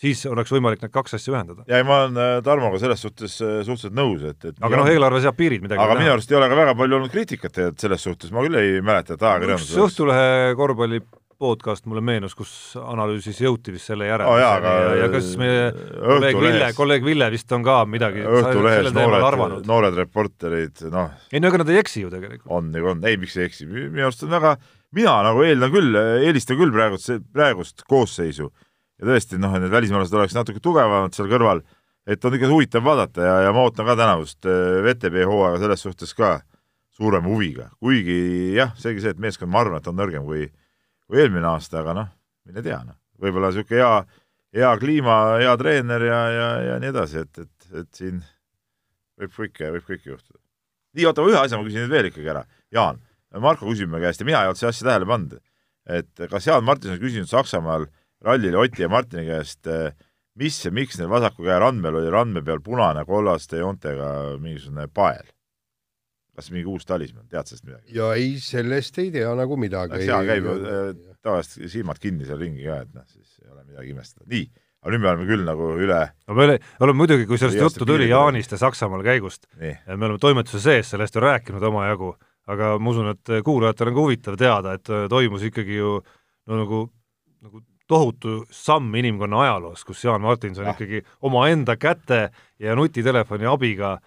Siis oleks võimalik need kaks asja ühendada. ja ma olen äh, Tarmoga selles suhtes suhteliselt nõus, et, et aga noh, eelarve seab piirid midagi aga minu arust ei ole ka väga palju olnud kriitikat tegelikult selles suhtes, ma küll ei mäleta, et ajakirjanduses Õhtulehe korvpalli podcast mulle meenus, kus analüüsis jõuti vist selle järele. Oh, jaa, ja, ja kas meie kolleeg Ville, kolleeg Ville vist on ka midagi Õhtulehes noored, noored reporterid, noh. Ei no ega nad ei eksi ju tegelikult. on nagu on, ei miks ei eksi, minu arust on väga, mina nagu eeldan küll, eelistan küll praegust, praegust koosseisu ja tõesti noh, et need välismaalased oleks natuke tugevamad seal kõrval, et on ikka huvitav vaadata ja, ja ma ootan ka tänavust äh, VTB hooaega selles suhtes ka suurema huviga, kuigi jah, seegi see, et meeskond, ma arvan, et on nõrgem kui kui eelmine aasta, aga noh, mine tea, noh, võib-olla niisugune hea, hea kliima, hea treener ja, ja, ja nii edasi, et, et, et siin võib kõike, võib kõike juhtuda. nii, oota, ühe asja ma küsin nüüd veel ikkagi ära, Jaan, Marko küsib mu käest ja mina ei olnud seda asja tähele pannud, et kas Jaan Martinson küsinud Saksamaal rallil Oti ja Martini käest, mis ja miks neil vasaku käe randmel oli randme peal punane kollaste joontega mingisugune pael? kas mingi uus talismann, tead sellest midagi? ja ei, sellest ei tea nagu midagi. seal käib ju äh, tavaliselt silmad kinni seal ringi ka, et noh, siis ei ole midagi imestada. nii, aga nüüd me oleme küll nagu üle no me oleme muidugi, kui sellest juttu tuli Jaanist ja Saksamaal käigust, me oleme toimetuse sees sellest ju rääkinud omajagu, aga ma usun, et kuulajatel on ka huvitav teada, et toimus ikkagi ju no nagu, nagu tohutu samm inimkonna ajaloos, kus Jaan Martinson ikkagi omaenda käte ja nutitelefoni abiga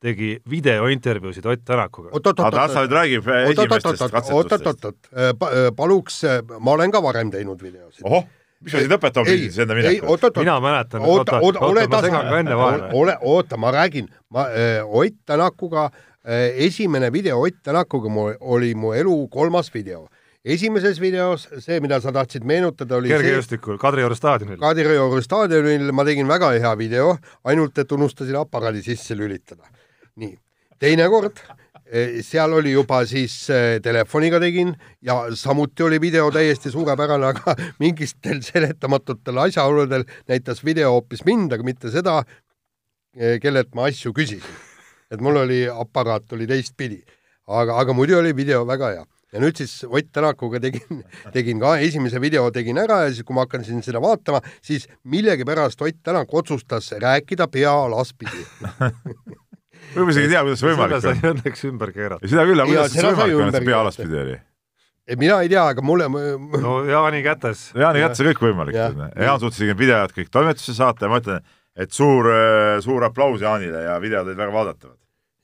tegi videointervjuusid Ott Tänakuga. aga ta nüüd räägib esimestest katsetustest. oot-oot-oot, paluks, ma olen ka varem teinud videosid. ohoh mis sa sind õpetama pidid enne minekut? mina mäletan, oota, oota, oota, ma segan ka enne vahele. ole, oota, ma räägin, ma äh,, Ott Tänakuga äh,, esimene video Ott Tänakuga mu, oli mu elu kolmas video. Esimeses videos, see, mida sa tahtsid meenutada, oli kergejõustikul, Kadrioru staadionil. Kadrioru staadionil ma tegin väga hea video, ainult et unustasin aparaadi sisse lülitada. nii, teine kord Eh, seal oli juba siis eh, telefoniga tegin ja samuti oli video täiesti suurepärane, aga mingistel seletamatutel asjaoludel näitas video hoopis mind, aga mitte seda, eh, kellelt ma asju küsisin. et mul oli, aparaat oli teistpidi. aga, aga muidu oli video väga hea. Ja nüüd siis Ott Tänakuga tegin, tegin ka esimese video tegin ära ja siis, kui ma hakkasin seda vaatama, siis millegipärast Ott Tänak otsustas rääkida pea alaspidi võib isegi ei tea, kuidas see võimalik on. seda sai õnneks ümber keerata. seda küll, aga kuidas see võimalik on, et see pea alaspidi oli? mina ei tea, aga mulle no Jaani kätes. Jaani kätes on kõik võimalik. Jaan suutis isegi videod kõik toimetusse saata ja ma ütlen, et suur, suur aplaus Jaanile ja videod olid väga vaadatavad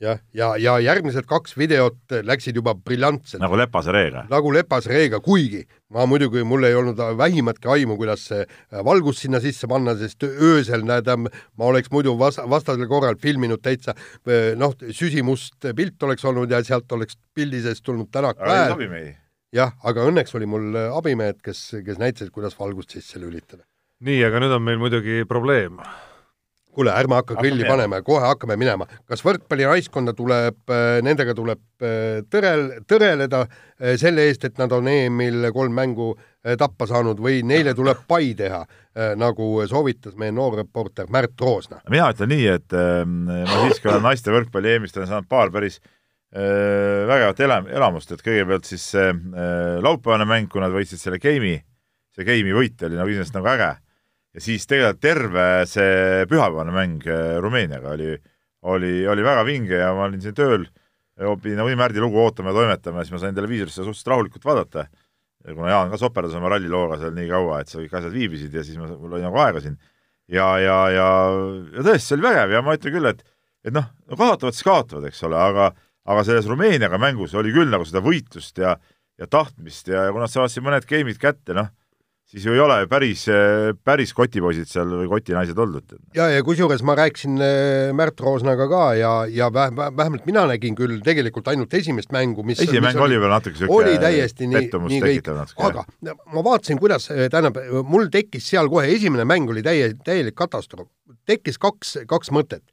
jah, ja, ja, ja järgmised kaks videot läksid juba briljantselt. nagu Lepase reega. nagu Lepase reega, kuigi ma muidugi, mul ei olnud vähimatki aimu, kuidas see äh, valgus sinna sisse panna, sest öösel näed, ma oleks muidu vas-, vastasel korral filminud täitsa äh, noh, süsimust pilt oleks olnud ja sealt oleks pildi seest tulnud tänak päev. jah, aga õnneks oli mul abimehed, kes, kes näitasid, kuidas valgust sisse lülitada. nii, aga nüüd on meil muidugi probleem kuule, ärme hakka grilli panema, kohe hakkame minema. kas võrkpallinaiskonda tuleb, äh, nendega tuleb äh, tõrel, tõreleda äh, selle eest, et nad on EM-il kolm mängu tappa saanud või neile tuleb pai teha, nagu soovitas meie noor reporter Märt Roosna? mina ütlen nii, et ähm, ma siiski olen naiste võrkpalli EM-ist olen saanud paar päris vägevat elam-, elamust, et kõigepealt siis see laupäevane mäng, kui nad võitsid selle game'i, see game'i võit oli nagu iseenesest nagu äge ja siis tegelikult terve see pühapäevane mäng äh, Rumeeniaga oli, oli, oli väga vinge ja ma olin siin tööl, pidin nagunii Märdi lugu ootama ja toimetama ja siis ma sain televiisorist seda suhteliselt rahulikult vaadata. kuna Jaan ka soperdas oma rallilooga seal nii kaua, et seal kõik asjad viibisid ja siis ma, mul oli nagu aega siin. ja, ja, ja, ja tõesti, see oli vägev ja ma ütlen küll, et, et noh, no kaotavad siis kaotavad, eks ole, aga, aga selles Rumeeniaga mängus oli küll nagu seda võitlust ja, ja tahtmist ja, ja kui nad saavad siin mõned game'id kätte, noh siis ju ei ole päris, päris kotipoisid seal või kotinaised oldud. ja, ja kusjuures ma rääkisin äh, Märt Roosnaga ka ja, ja väh, vähemalt mina nägin küll tegelikult ainult esimest mängu, mis esimene mäng oli veel natuke siuke oli täiesti nii, nii kõik, aga ma vaatasin, kuidas, äh, tähendab, mul tekkis seal kohe, esimene mäng oli täie, täielik katastroof. tekkis kaks, kaks mõtet.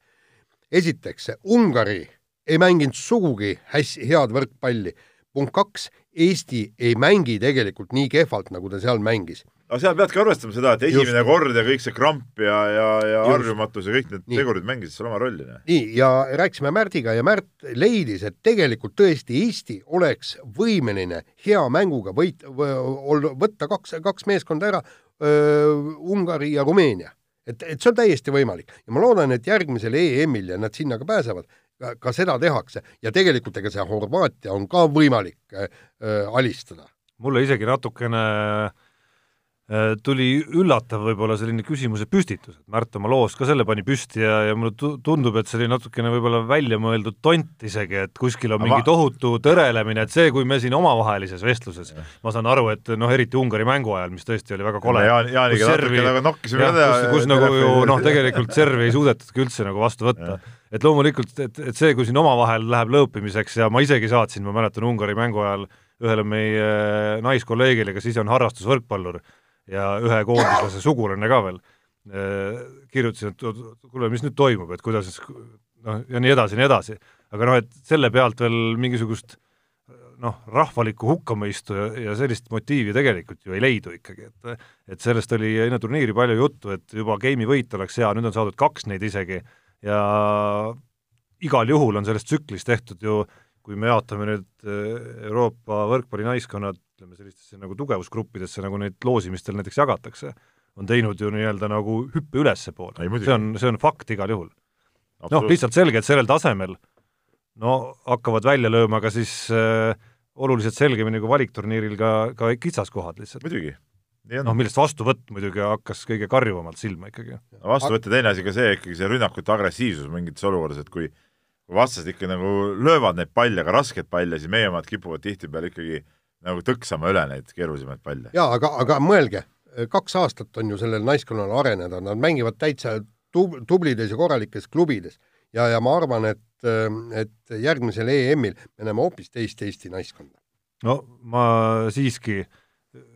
esiteks, Ungari ei mänginud sugugi hästi head võrkpalli punkt kaks, Eesti ei mängi tegelikult nii kehvalt, nagu ta seal mängis. aga seal peadki arvestama seda, et esimene Just. kord ja kõik see kramp ja, ja, ja harjumatus ja kõik need nii. tegurid mängisid seal oma rolli. nii, ja rääkisime Märdiga ja Märt leidis, et tegelikult tõesti Eesti oleks võimeline hea mänguga võit-, võtta kaks, kaks meeskonda ära, Ungari ja Rumeenia et, et see on täiesti võimalik ja ma loodan, et järgmisel EM-il ja nad sinna ka pääsevad, ka seda tehakse ja tegelikult ega see Horvaatia on ka võimalik äh, äh alistada. mulle isegi natukene äh, Äh, tuli üllatav võib-olla selline küsimuse püstitus, et Märt oma loos ka selle pani püsti ja, ja mulle tundub, et see oli natukene võib-olla väljamõeldud tont isegi, et kuskil on Aga mingi tohutu tõrelemine, et see, kui me siin omavahelises vestluses, ma saan aru, et noh, eriti Ungari mängu ajal, mis tõesti oli väga kole. Jaan, Jaaniga natuke nagu nokkisime teha. kus, kus nagu ju noh, tegelikult servi ei suudetudki üldse nagu vastu võtta. Et loomulikult, et, et see, kui siin omavahel läheb lõõpimiseks ja ma isegi saatsin, ma mäletan Ungari mängu ajal ühele meie naiskolleegile, kes ise on harrastusvõrkpallur ja ühe koondislase sugulane ka veel, äh, kirjutasin, et kuule, mis nüüd toimub, et kuidas noh, ja nii edasi ja nii edasi. aga noh, et selle pealt veel mingisugust noh, rahvalikku hukkamõistu ja, ja sellist motiivi tegelikult ju ei leidu ikkagi, et et sellest oli enne turniiri palju juttu, et juba game'i võit oleks hea, nüüd on saadud kaks neid isegi ja igal juhul on sellest tsüklist tehtud ju, kui me jaotame nüüd äh, Euroopa võrkpallinaiskonnad ütleme, sellistesse nagu tugevusgruppidesse, nagu neid loosimistel näiteks jagatakse, on teinud ju nii-öelda nagu hüppe ülespoole. see on, see on fakt igal juhul. noh, lihtsalt selge, et sellel tasemel no hakkavad välja lööma ka siis äh, oluliselt selgemini kui valikturniiril ka, ka kitsaskohad lihtsalt. muidugi. Noh, millest vastuvõtt muidugi hakkas kõige karjuvamalt silma ikkagi. vastuvõtt ja teine asi ka see ikkagi, see rünnakute agressiivsus mingites olukordades, et kui kui vastased ikka nagu löövad neid palle, ka raskeid palle, siis meie omad kipuvad tihtipeale ikkagi nagu tõksama üle neid keerulisemaid palle. jaa, aga, aga mõelge, kaks aastat on ju sellel naiskonnal areneda, nad mängivad täitsa tub-, tublides ja korralikes klubides ja, ja ma arvan, et, et järgmisel EM-il me näeme hoopis teist Eesti naiskonda. no ma siiski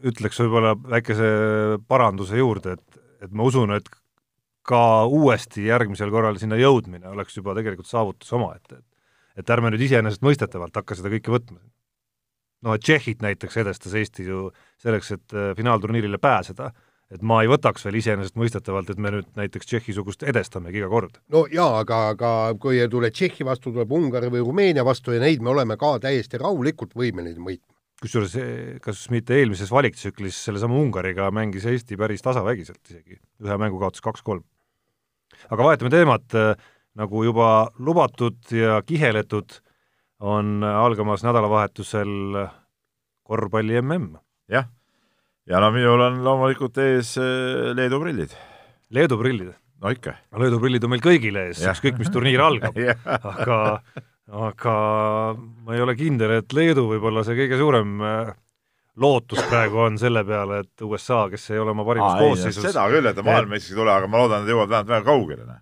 ütleks võib-olla väikese paranduse juurde, et, et ma usun, et ka uuesti järgmisel korral sinna jõudmine oleks juba tegelikult saavutus omaette, et et ärme nüüd iseenesestmõistetavalt hakka seda kõike võtma. noh, et Tšehhit näiteks edestas Eesti ju selleks, et äh, finaalturniirile pääseda, et ma ei võtaks veel iseenesestmõistetavalt, et me nüüd näiteks Tšehhi-sugust edestamegi iga kord. no jaa, aga, aga kui ei tule Tšehhi vastu, tuleb Ungari või Rumeenia vastu ja neid me oleme ka täiesti rahulikult võimelised võitma. Kusjuures kas mitte eelmises valiktsüklis sellesama Ungariga mängis Eesti päris tasavägiselt isegi, ühe mängu kaotas kaks-kolm aga vahetame teemat, äh, nagu juba lubatud ja kiheletud, on algamas nädalavahetusel korvpalli mm. jah, ja no minul on loomulikult ees äh, Leedu prillid. Leedu prillid? no ikka. Leedu prillid on meil kõigil ees, ükskõik mis turniir algab aga, aga ma ei ole kindel, et Leedu võib olla see kõige suurem äh, lootus praegu on selle peale, et USA, kes ei ole oma parimas koosseisus seda küll, et maailmameistriks ei tule, aga ma loodan, et jõuavad vähemalt väga kaugele. Noh.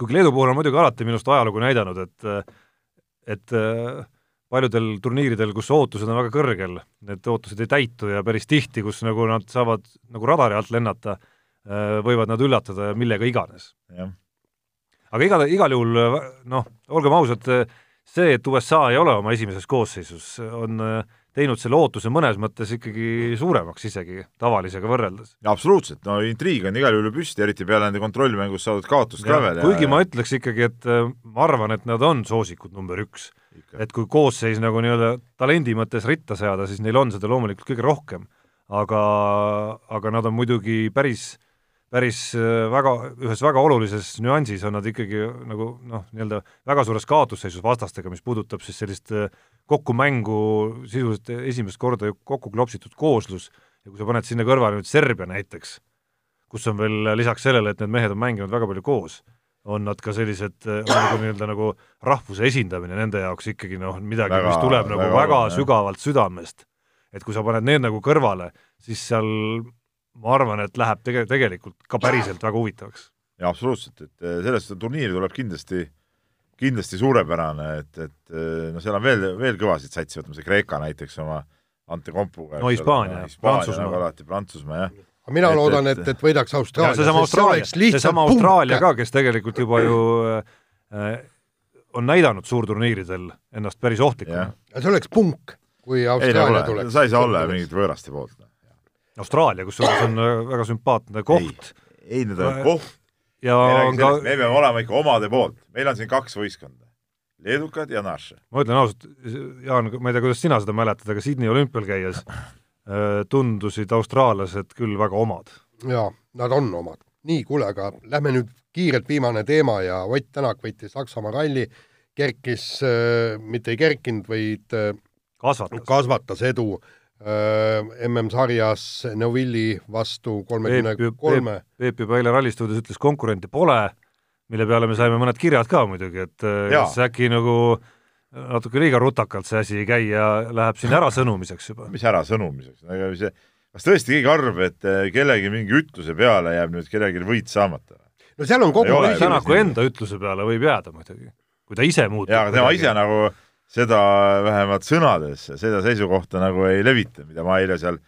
kuigi Leedu puhul on muidugi alati minu arust ajalugu näidanud, et et paljudel turniiridel, kus ootused on väga kõrgel, need ootused ei täitu ja päris tihti, kus nagu nad saavad nagu radari alt lennata, võivad nad üllatada millega iganes. aga igal, igal juhul noh, olgem ausad, see, et USA ei ole oma esimeses koosseisus, on äh, teinud selle ootuse mõnes mõttes ikkagi suuremaks isegi tavalisega võrreldes. absoluutselt, no intriig on igal juhul püsti, eriti peale nende kontrollmängus saadud kaotust ka veel. kuigi ja... ma ütleks ikkagi, et äh, ma arvan, et nad on soosikud number üks. et kui koosseis nagu nii-öelda talendi mõttes ritta seada, siis neil on seda loomulikult kõige rohkem. aga, aga nad on muidugi päris päris äh, väga, ühes väga olulises nüansis on nad ikkagi nagu noh, nii-öelda väga suures kaotusseisus vastastega, mis puudutab siis sellist äh, kokkumängu sisuliselt esimest korda kokku klopsitud kooslus ja kui sa paned sinna kõrvale nüüd Serbia näiteks, kus on veel lisaks sellele, et need mehed on mänginud väga palju koos, on nad ka sellised, äh, nagu nii-öelda nagu rahvuse esindamine nende jaoks ikkagi noh, midagi, mis tuleb väga, nagu väga, väga sügavalt südamest. et kui sa paned need nagu kõrvale, siis seal ma arvan, et läheb tege-, tegelikult ka päriselt väga huvitavaks. jaa, absoluutselt, et eh, sellest turniiri tuleb kindlasti, kindlasti suurepärane, et, et eh, no seal on veel, veel kõvasid satsi, võtame see Kreeka näiteks oma Ante Kompuga. no Hispaania, Prantsusmaa. nagu alati, Prantsusmaa, jah. aga mina et, loodan, et, et võidaks Austraalia. seesama Austraalia, seesama Austraalia ka, kes tegelikult juba ju äh, on näidanud suurturniiridel ennast päris ohtlikuna. see oleks punk, kui Austraalia ei, tuleks. sa ei saa olla mingit võõraste poolt Austraalia, kusjuures on äh, väga sümpaatne koht. ei, need on koht. ja on ka me peame olema ikka omade poolt, meil on siin kaks võistkonda, leedukad ja naše. ma ütlen ausalt, Jaan, ma ei tea, kuidas sina seda mäletad, aga Sydney olümpial käies äh, tundusid austraallased küll väga omad. jaa, nad on omad. nii, kuule, aga lähme nüüd kiirelt viimane teema ja Ott Tänak võitis Saksamaa ralli, kerkis äh,, mitte ei kerkinud, vaid äh, kasvatas, kasvatas edu äh, MM-sarjas Neuvilli vastu kolmekümne kolme. Peep juba eile Rallistuudios ütles, konkurente pole, mille peale me saime mõned kirjad ka muidugi, et kas äkki nagu natuke liiga rutakalt see asi ei käi ja läheb siin ärasõnumiseks juba. mis ärasõnumiseks, ega see, kas tõesti keegi arvab, et kellegi mingi ütluse peale jääb nüüd kellelgi võit saamata? no seal on kogu Tänaku enda ütluse peale võib jääda muidugi, kui ta ise muutub. jaa, aga tema ise nagu seda vähemalt sõnades, seda seisukohta nagu ei levita, mida ma eile seal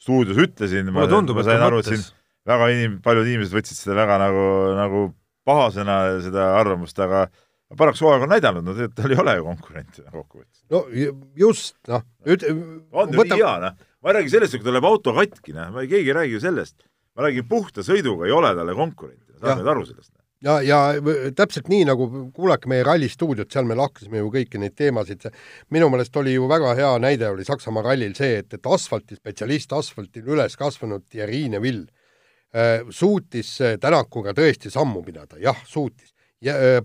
stuudios ütlesin, ma, tundub, ma sain aru, et siin väga inim-, paljud inimesed võtsid seda väga nagu, nagu pahasena, seda arvamust, aga paraku hooaeg on näidanud, no tal ei ole ju konkurenti kokkuvõttes. no just, noh, üt-. on ju võtab... hea, noh. ma ei räägi sellest, kui tal läheb auto katki, noh, keegi ei räägi ju sellest. ma räägin puhta sõiduga ei ole talle konkurenti, saad nüüd aru sellest ja, ja täpselt nii, nagu kuulake meie Ralli stuudiot, seal me lahkasime ju kõiki neid teemasid, minu meelest oli ju väga hea näide oli Saksamaa rallil see, et, et asfaltispetsialist, asfaltil üles kasvanud Thierry Neville äh, suutis Tänakuga tõesti sammu pidada, jah, suutis.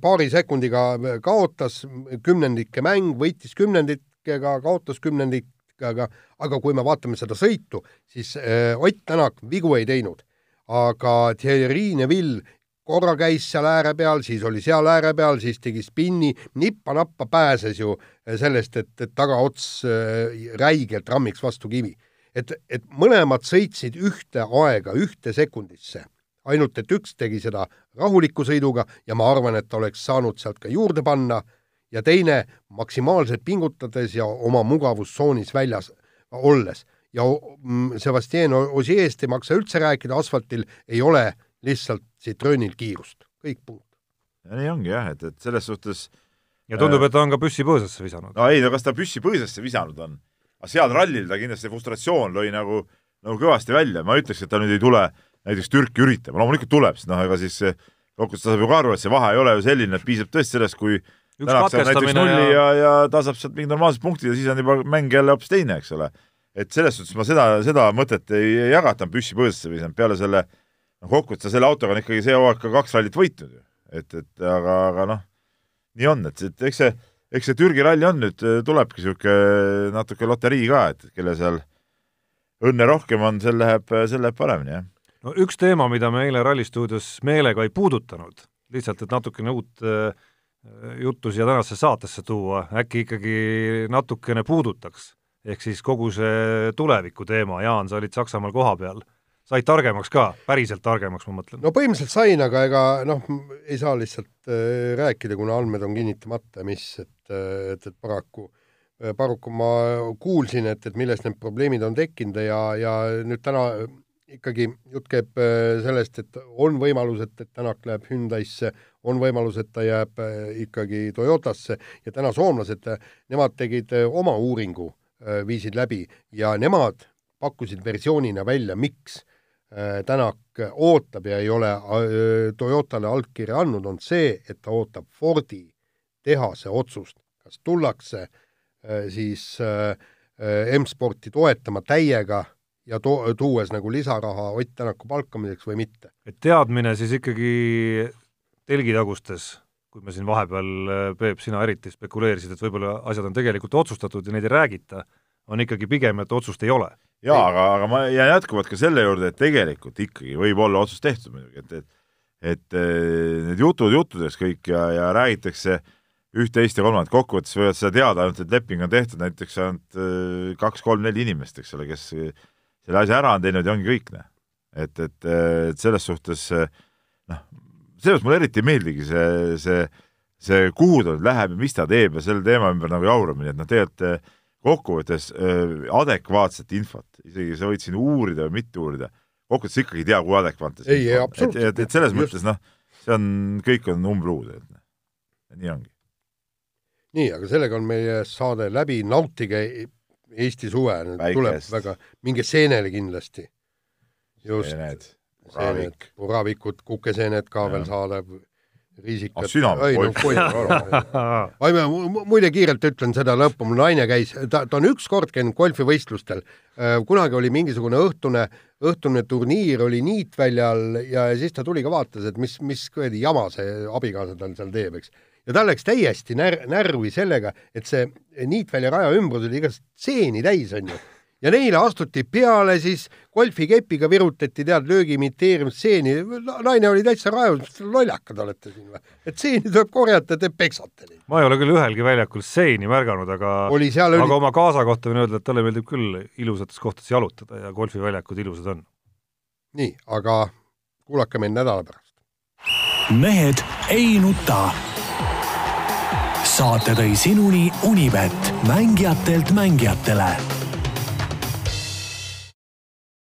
paari sekundiga kaotas kümnendike mäng, võitis kümnendikega, kaotas kümnendikega, aga kui me vaatame seda sõitu, siis Ott Tänak vigu ei teinud. aga Thierry Neville korra käis seal ääre peal, siis oli seal ääre peal, siis tegi spinni, nippa-nappa pääses ju sellest, et, et tagaots äh, räigelt rammiks vastu kivi. et, et mõlemad sõitsid ühte aega, ühte sekundisse, ainult et üks tegi seda rahuliku sõiduga ja ma arvan, et oleks saanud sealt ka juurde panna, ja teine maksimaalselt pingutades ja oma mugavustsoonis väljas olles. ja mm, Sebastian Osieest ei maksa üldse rääkida, asfaltil ei ole lihtsalt Citroenil kiirust, kõik punkt. ja nii ongi jah, et, et selles suhtes ja tundub, et ta on ka püssi põõsasse visanud. no ei, no kas ta püssi põõsasse visanud on? aga seal rallil ta kindlasti frustratsioon lõi nagu, nagu kõvasti välja, ma ütleks, et ta nüüd ei tule näiteks Türki üritama, loomulikult tuleb, sest noh, ega siis kokkuvõttes ta saab ju ka aru, et see vahe ei ole ju selline, et piisab tõesti sellest, kui Tänak saab näiteks nulli ja, ja, ja ta saab sealt mingid normaalsed punktid ja siis on juba mäng jälle hoopis teine, eks ole. et selles suhtes ma seda, seda mõtet ei, ei jaga, et ta on püssi põõsasse visanud, peale selle äh, noh, kokkuvõttes selle autoga on ikkagi see hooaeg ka kaks rallit võitnud ju. et, et aga, aga noh, nii on, et, et eks see, eks see Türgi ralli on nüüd, tulebki niisugune natuke loterii ka, et kelle seal õnne rohkem on, sel läheb, sel läheb paremini, jah. no üks teema, mida me eile Ralli stuudios meelega ei puudutanud, lihtsalt et natukene uut äh, juttu siia tänasesse saatesse tuua, äkki ikkagi natukene puudutaks, ehk siis kogu see tuleviku teema, Jaan, sa olid Saksamaal kohapeal said targemaks ka, päriselt targemaks, ma mõtlen? no põhimõtteliselt sain, aga ega noh, ei saa lihtsalt äh, rääkida, kuna andmed on kinnitamata, mis, et, äh, et, et paraku äh,, paraku ma kuulsin, et, et millest need probleemid on tekkinud ja, ja nüüd täna ikkagi jutt käib äh, sellest, et on võimalus, et, et Tänak läheb Hyundai'sse, on võimalus, et ta jääb äh, ikkagi Toyotasse ja täna soomlased, nemad tegid oma uuringu, viisid läbi ja nemad pakkusid versioonina välja, miks Äh, Tänak ootab ja ei ole äh, Toyotale allkirja andnud, on see, et ta ootab Fordi tehase otsust, kas tullakse äh, siis M-sporti toetama täiega ja to-, tuues nagu lisaraha Ott Tänaku palkamiseks või mitte. et teadmine siis ikkagi telgitagustes, kui me siin vahepeal, Peep, sina eriti spekuleerisid, et võib-olla asjad on tegelikult otsustatud ja neid ei räägita, on ikkagi pigem, et otsust ei ole jaa, aga, aga ma jään jätkuvalt ka selle juurde, et tegelikult ikkagi võib olla otsus tehtud muidugi, et, et et eh, need jutud juttudeks kõik ja, ja räägitakse üht-teist ja kolmandat, kokkuvõttes võivad seda teada ainult, et leping on tehtud näiteks ainult eh, kaks-kolm-neli inimest, eks ole, kes selle asja ära on teinud ja ongi kõik, noh. et, et, et selles suhtes noh, selles mulle eriti ei meeldigi see, see, see, kuhu ta nüüd läheb ja mis ta teeb ja selle teema ümber nagu jauramine, et noh, tegelikult kokkuvõttes äh, adekvaatset infot, isegi sa võid siin uurida või mitte uurida, kokkuvõttes ikkagi ei tea, kui adekvaatne see ei, on. et, et, et selles Just. mõttes noh, see on, kõik on umbluud, et noh, nii ongi. nii, aga sellega on meie saade läbi, nautige Eesti suve, tuleb väga, minge seenele kindlasti. just, seened, puravikud, kukeseened ka ja. veel saada riisikat. ah oi ma muide kiirelt ütlen seda lõppu, mul naine käis, ta, ta on ükskord käinud golfivõistlustel, äh, kunagi oli mingisugune õhtune, õhtune turniir oli niitväljal ja siis ta tuli ka vaatas, et mis, mis kuradi jama see abikaasa tal seal teeb, eks. ja tal läks täiesti när-, närvi sellega, et see niitvälja raja ümbrus oli igast seeni täis, onju ja neile astuti peale, siis golfikepiga virutati tead löögi imiteerimisstseeni, naine oli täitsa raevus, lollakad olete siin või? et seeni tuleb korjata, te peksate neid. ma ei ole küll ühelgi väljakul seeni märganud, aga oli, aga oli... oma kaasa kohta võin öelda, et talle meeldib küll ilusates kohtades jalutada ja golfiväljakud ilusad on. nii, aga kuulake meid nädala pärast. mehed ei nuta. saate tõi sinuni Unibet, mängijatelt mängijatele